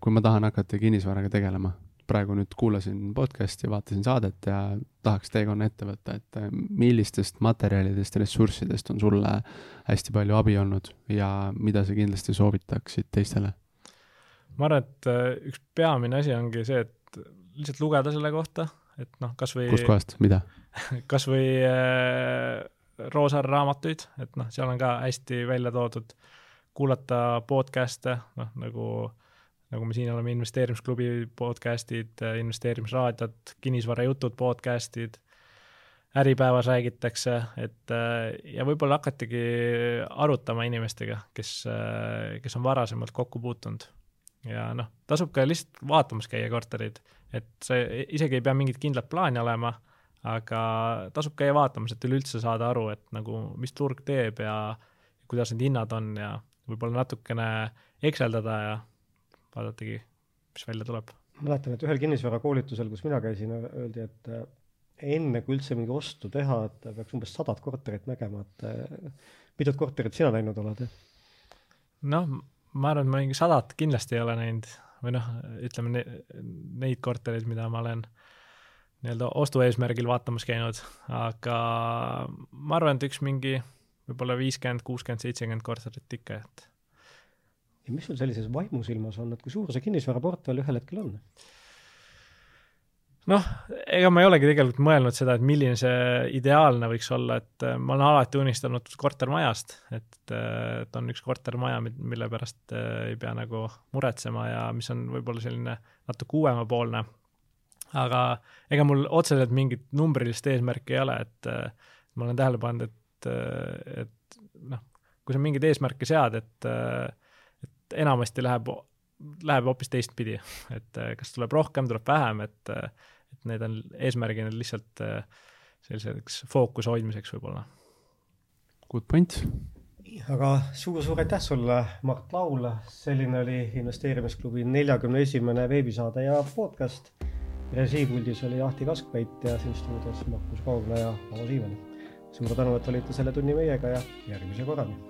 S1: kui ma tahan hakata kinnisvaraga tegelema, praegu nüüd kuulasin podcast'i, vaatasin saadet ja tahaks teekonna ette võtta, et äh, millistest materjalidest, ressurssidest on sulle hästi palju abi olnud ja mida sa kindlasti soovitaksid teistele?
S2: ma arvan, et äh, üks peamine asi ongi see, et lihtsalt lugeda selle kohta, et noh, kas või
S1: kust kohast, mida
S2: kas või äh, Roosaare raamatuid, et noh, seal on ka hästi välja toodud, kuulata podcast'e, noh nagu äh, nagu me siin oleme, investeerimisklubi podcast'id, investeerimisraadiod, kinnisvarajutud podcast'id, Äripäevas räägitakse, et ja võib-olla hakatigi arutama inimestega, kes, kes on varasemalt kokku puutunud. ja noh, tasub ka lihtsalt vaatamas käia korterid, et see isegi ei pea mingit kindlat plaani olema, aga tasub käia vaatamas, et üleüldse saada aru, et nagu mis turg teeb ja kuidas need hinnad on ja võib-olla natukene ekseldada ja vaadatagi, mis välja tuleb.
S3: mäletan, et ühel kinnisvarakoolitusel, kus mina käisin, öeldi, et enne kui üldse mingi ostu teha, et peaks umbes sadat korterit nägema, et äh, mitut korterit sina näinud oled?
S2: noh, ma arvan, et ma mingi sadat kindlasti ei ole näinud või noh, ütleme ne, neid kortereid, mida ma olen nii-öelda ostu eesmärgil vaatamas käinud, aga ma arvan, et üks mingi võib-olla viiskümmend, kuuskümmend, seitsekümmend korterit ikka, et
S3: ja mis sul sellises vaimusilmas on, et kui suur see kinnisvaraportfell ühel hetkel on?
S2: noh, ega ma ei olegi tegelikult mõelnud seda, et milline see ideaalne võiks olla, et äh, ma olen alati unistanud kortermajast, et, äh, et on üks kortermaja, mille pärast äh, ei pea nagu muretsema ja mis on võib-olla selline natuke uuemapoolne. aga ega mul otseselt mingit numbrilist eesmärki ei ole, et ma olen tähele pannud, et, et noh, kui sa mingeid eesmärke sead, et enamasti läheb, läheb hoopis teistpidi, et äh, kas tuleb rohkem, tuleb vähem, et, äh, et need on eesmärgina lihtsalt äh, selliseks fookuse hoidmiseks võib-olla.
S1: Good point.
S3: aga suur-suur aitäh sulle, Mart Laul, selline oli investeerimisklubi neljakümne esimene veebisaade ja podcast. režiipuldis oli Ahti Kaskpeit ja siin stuudios Markus Kaugla ja Avo Siimann. suur tänu, et olite selle tunni meiega ja järgmise korrani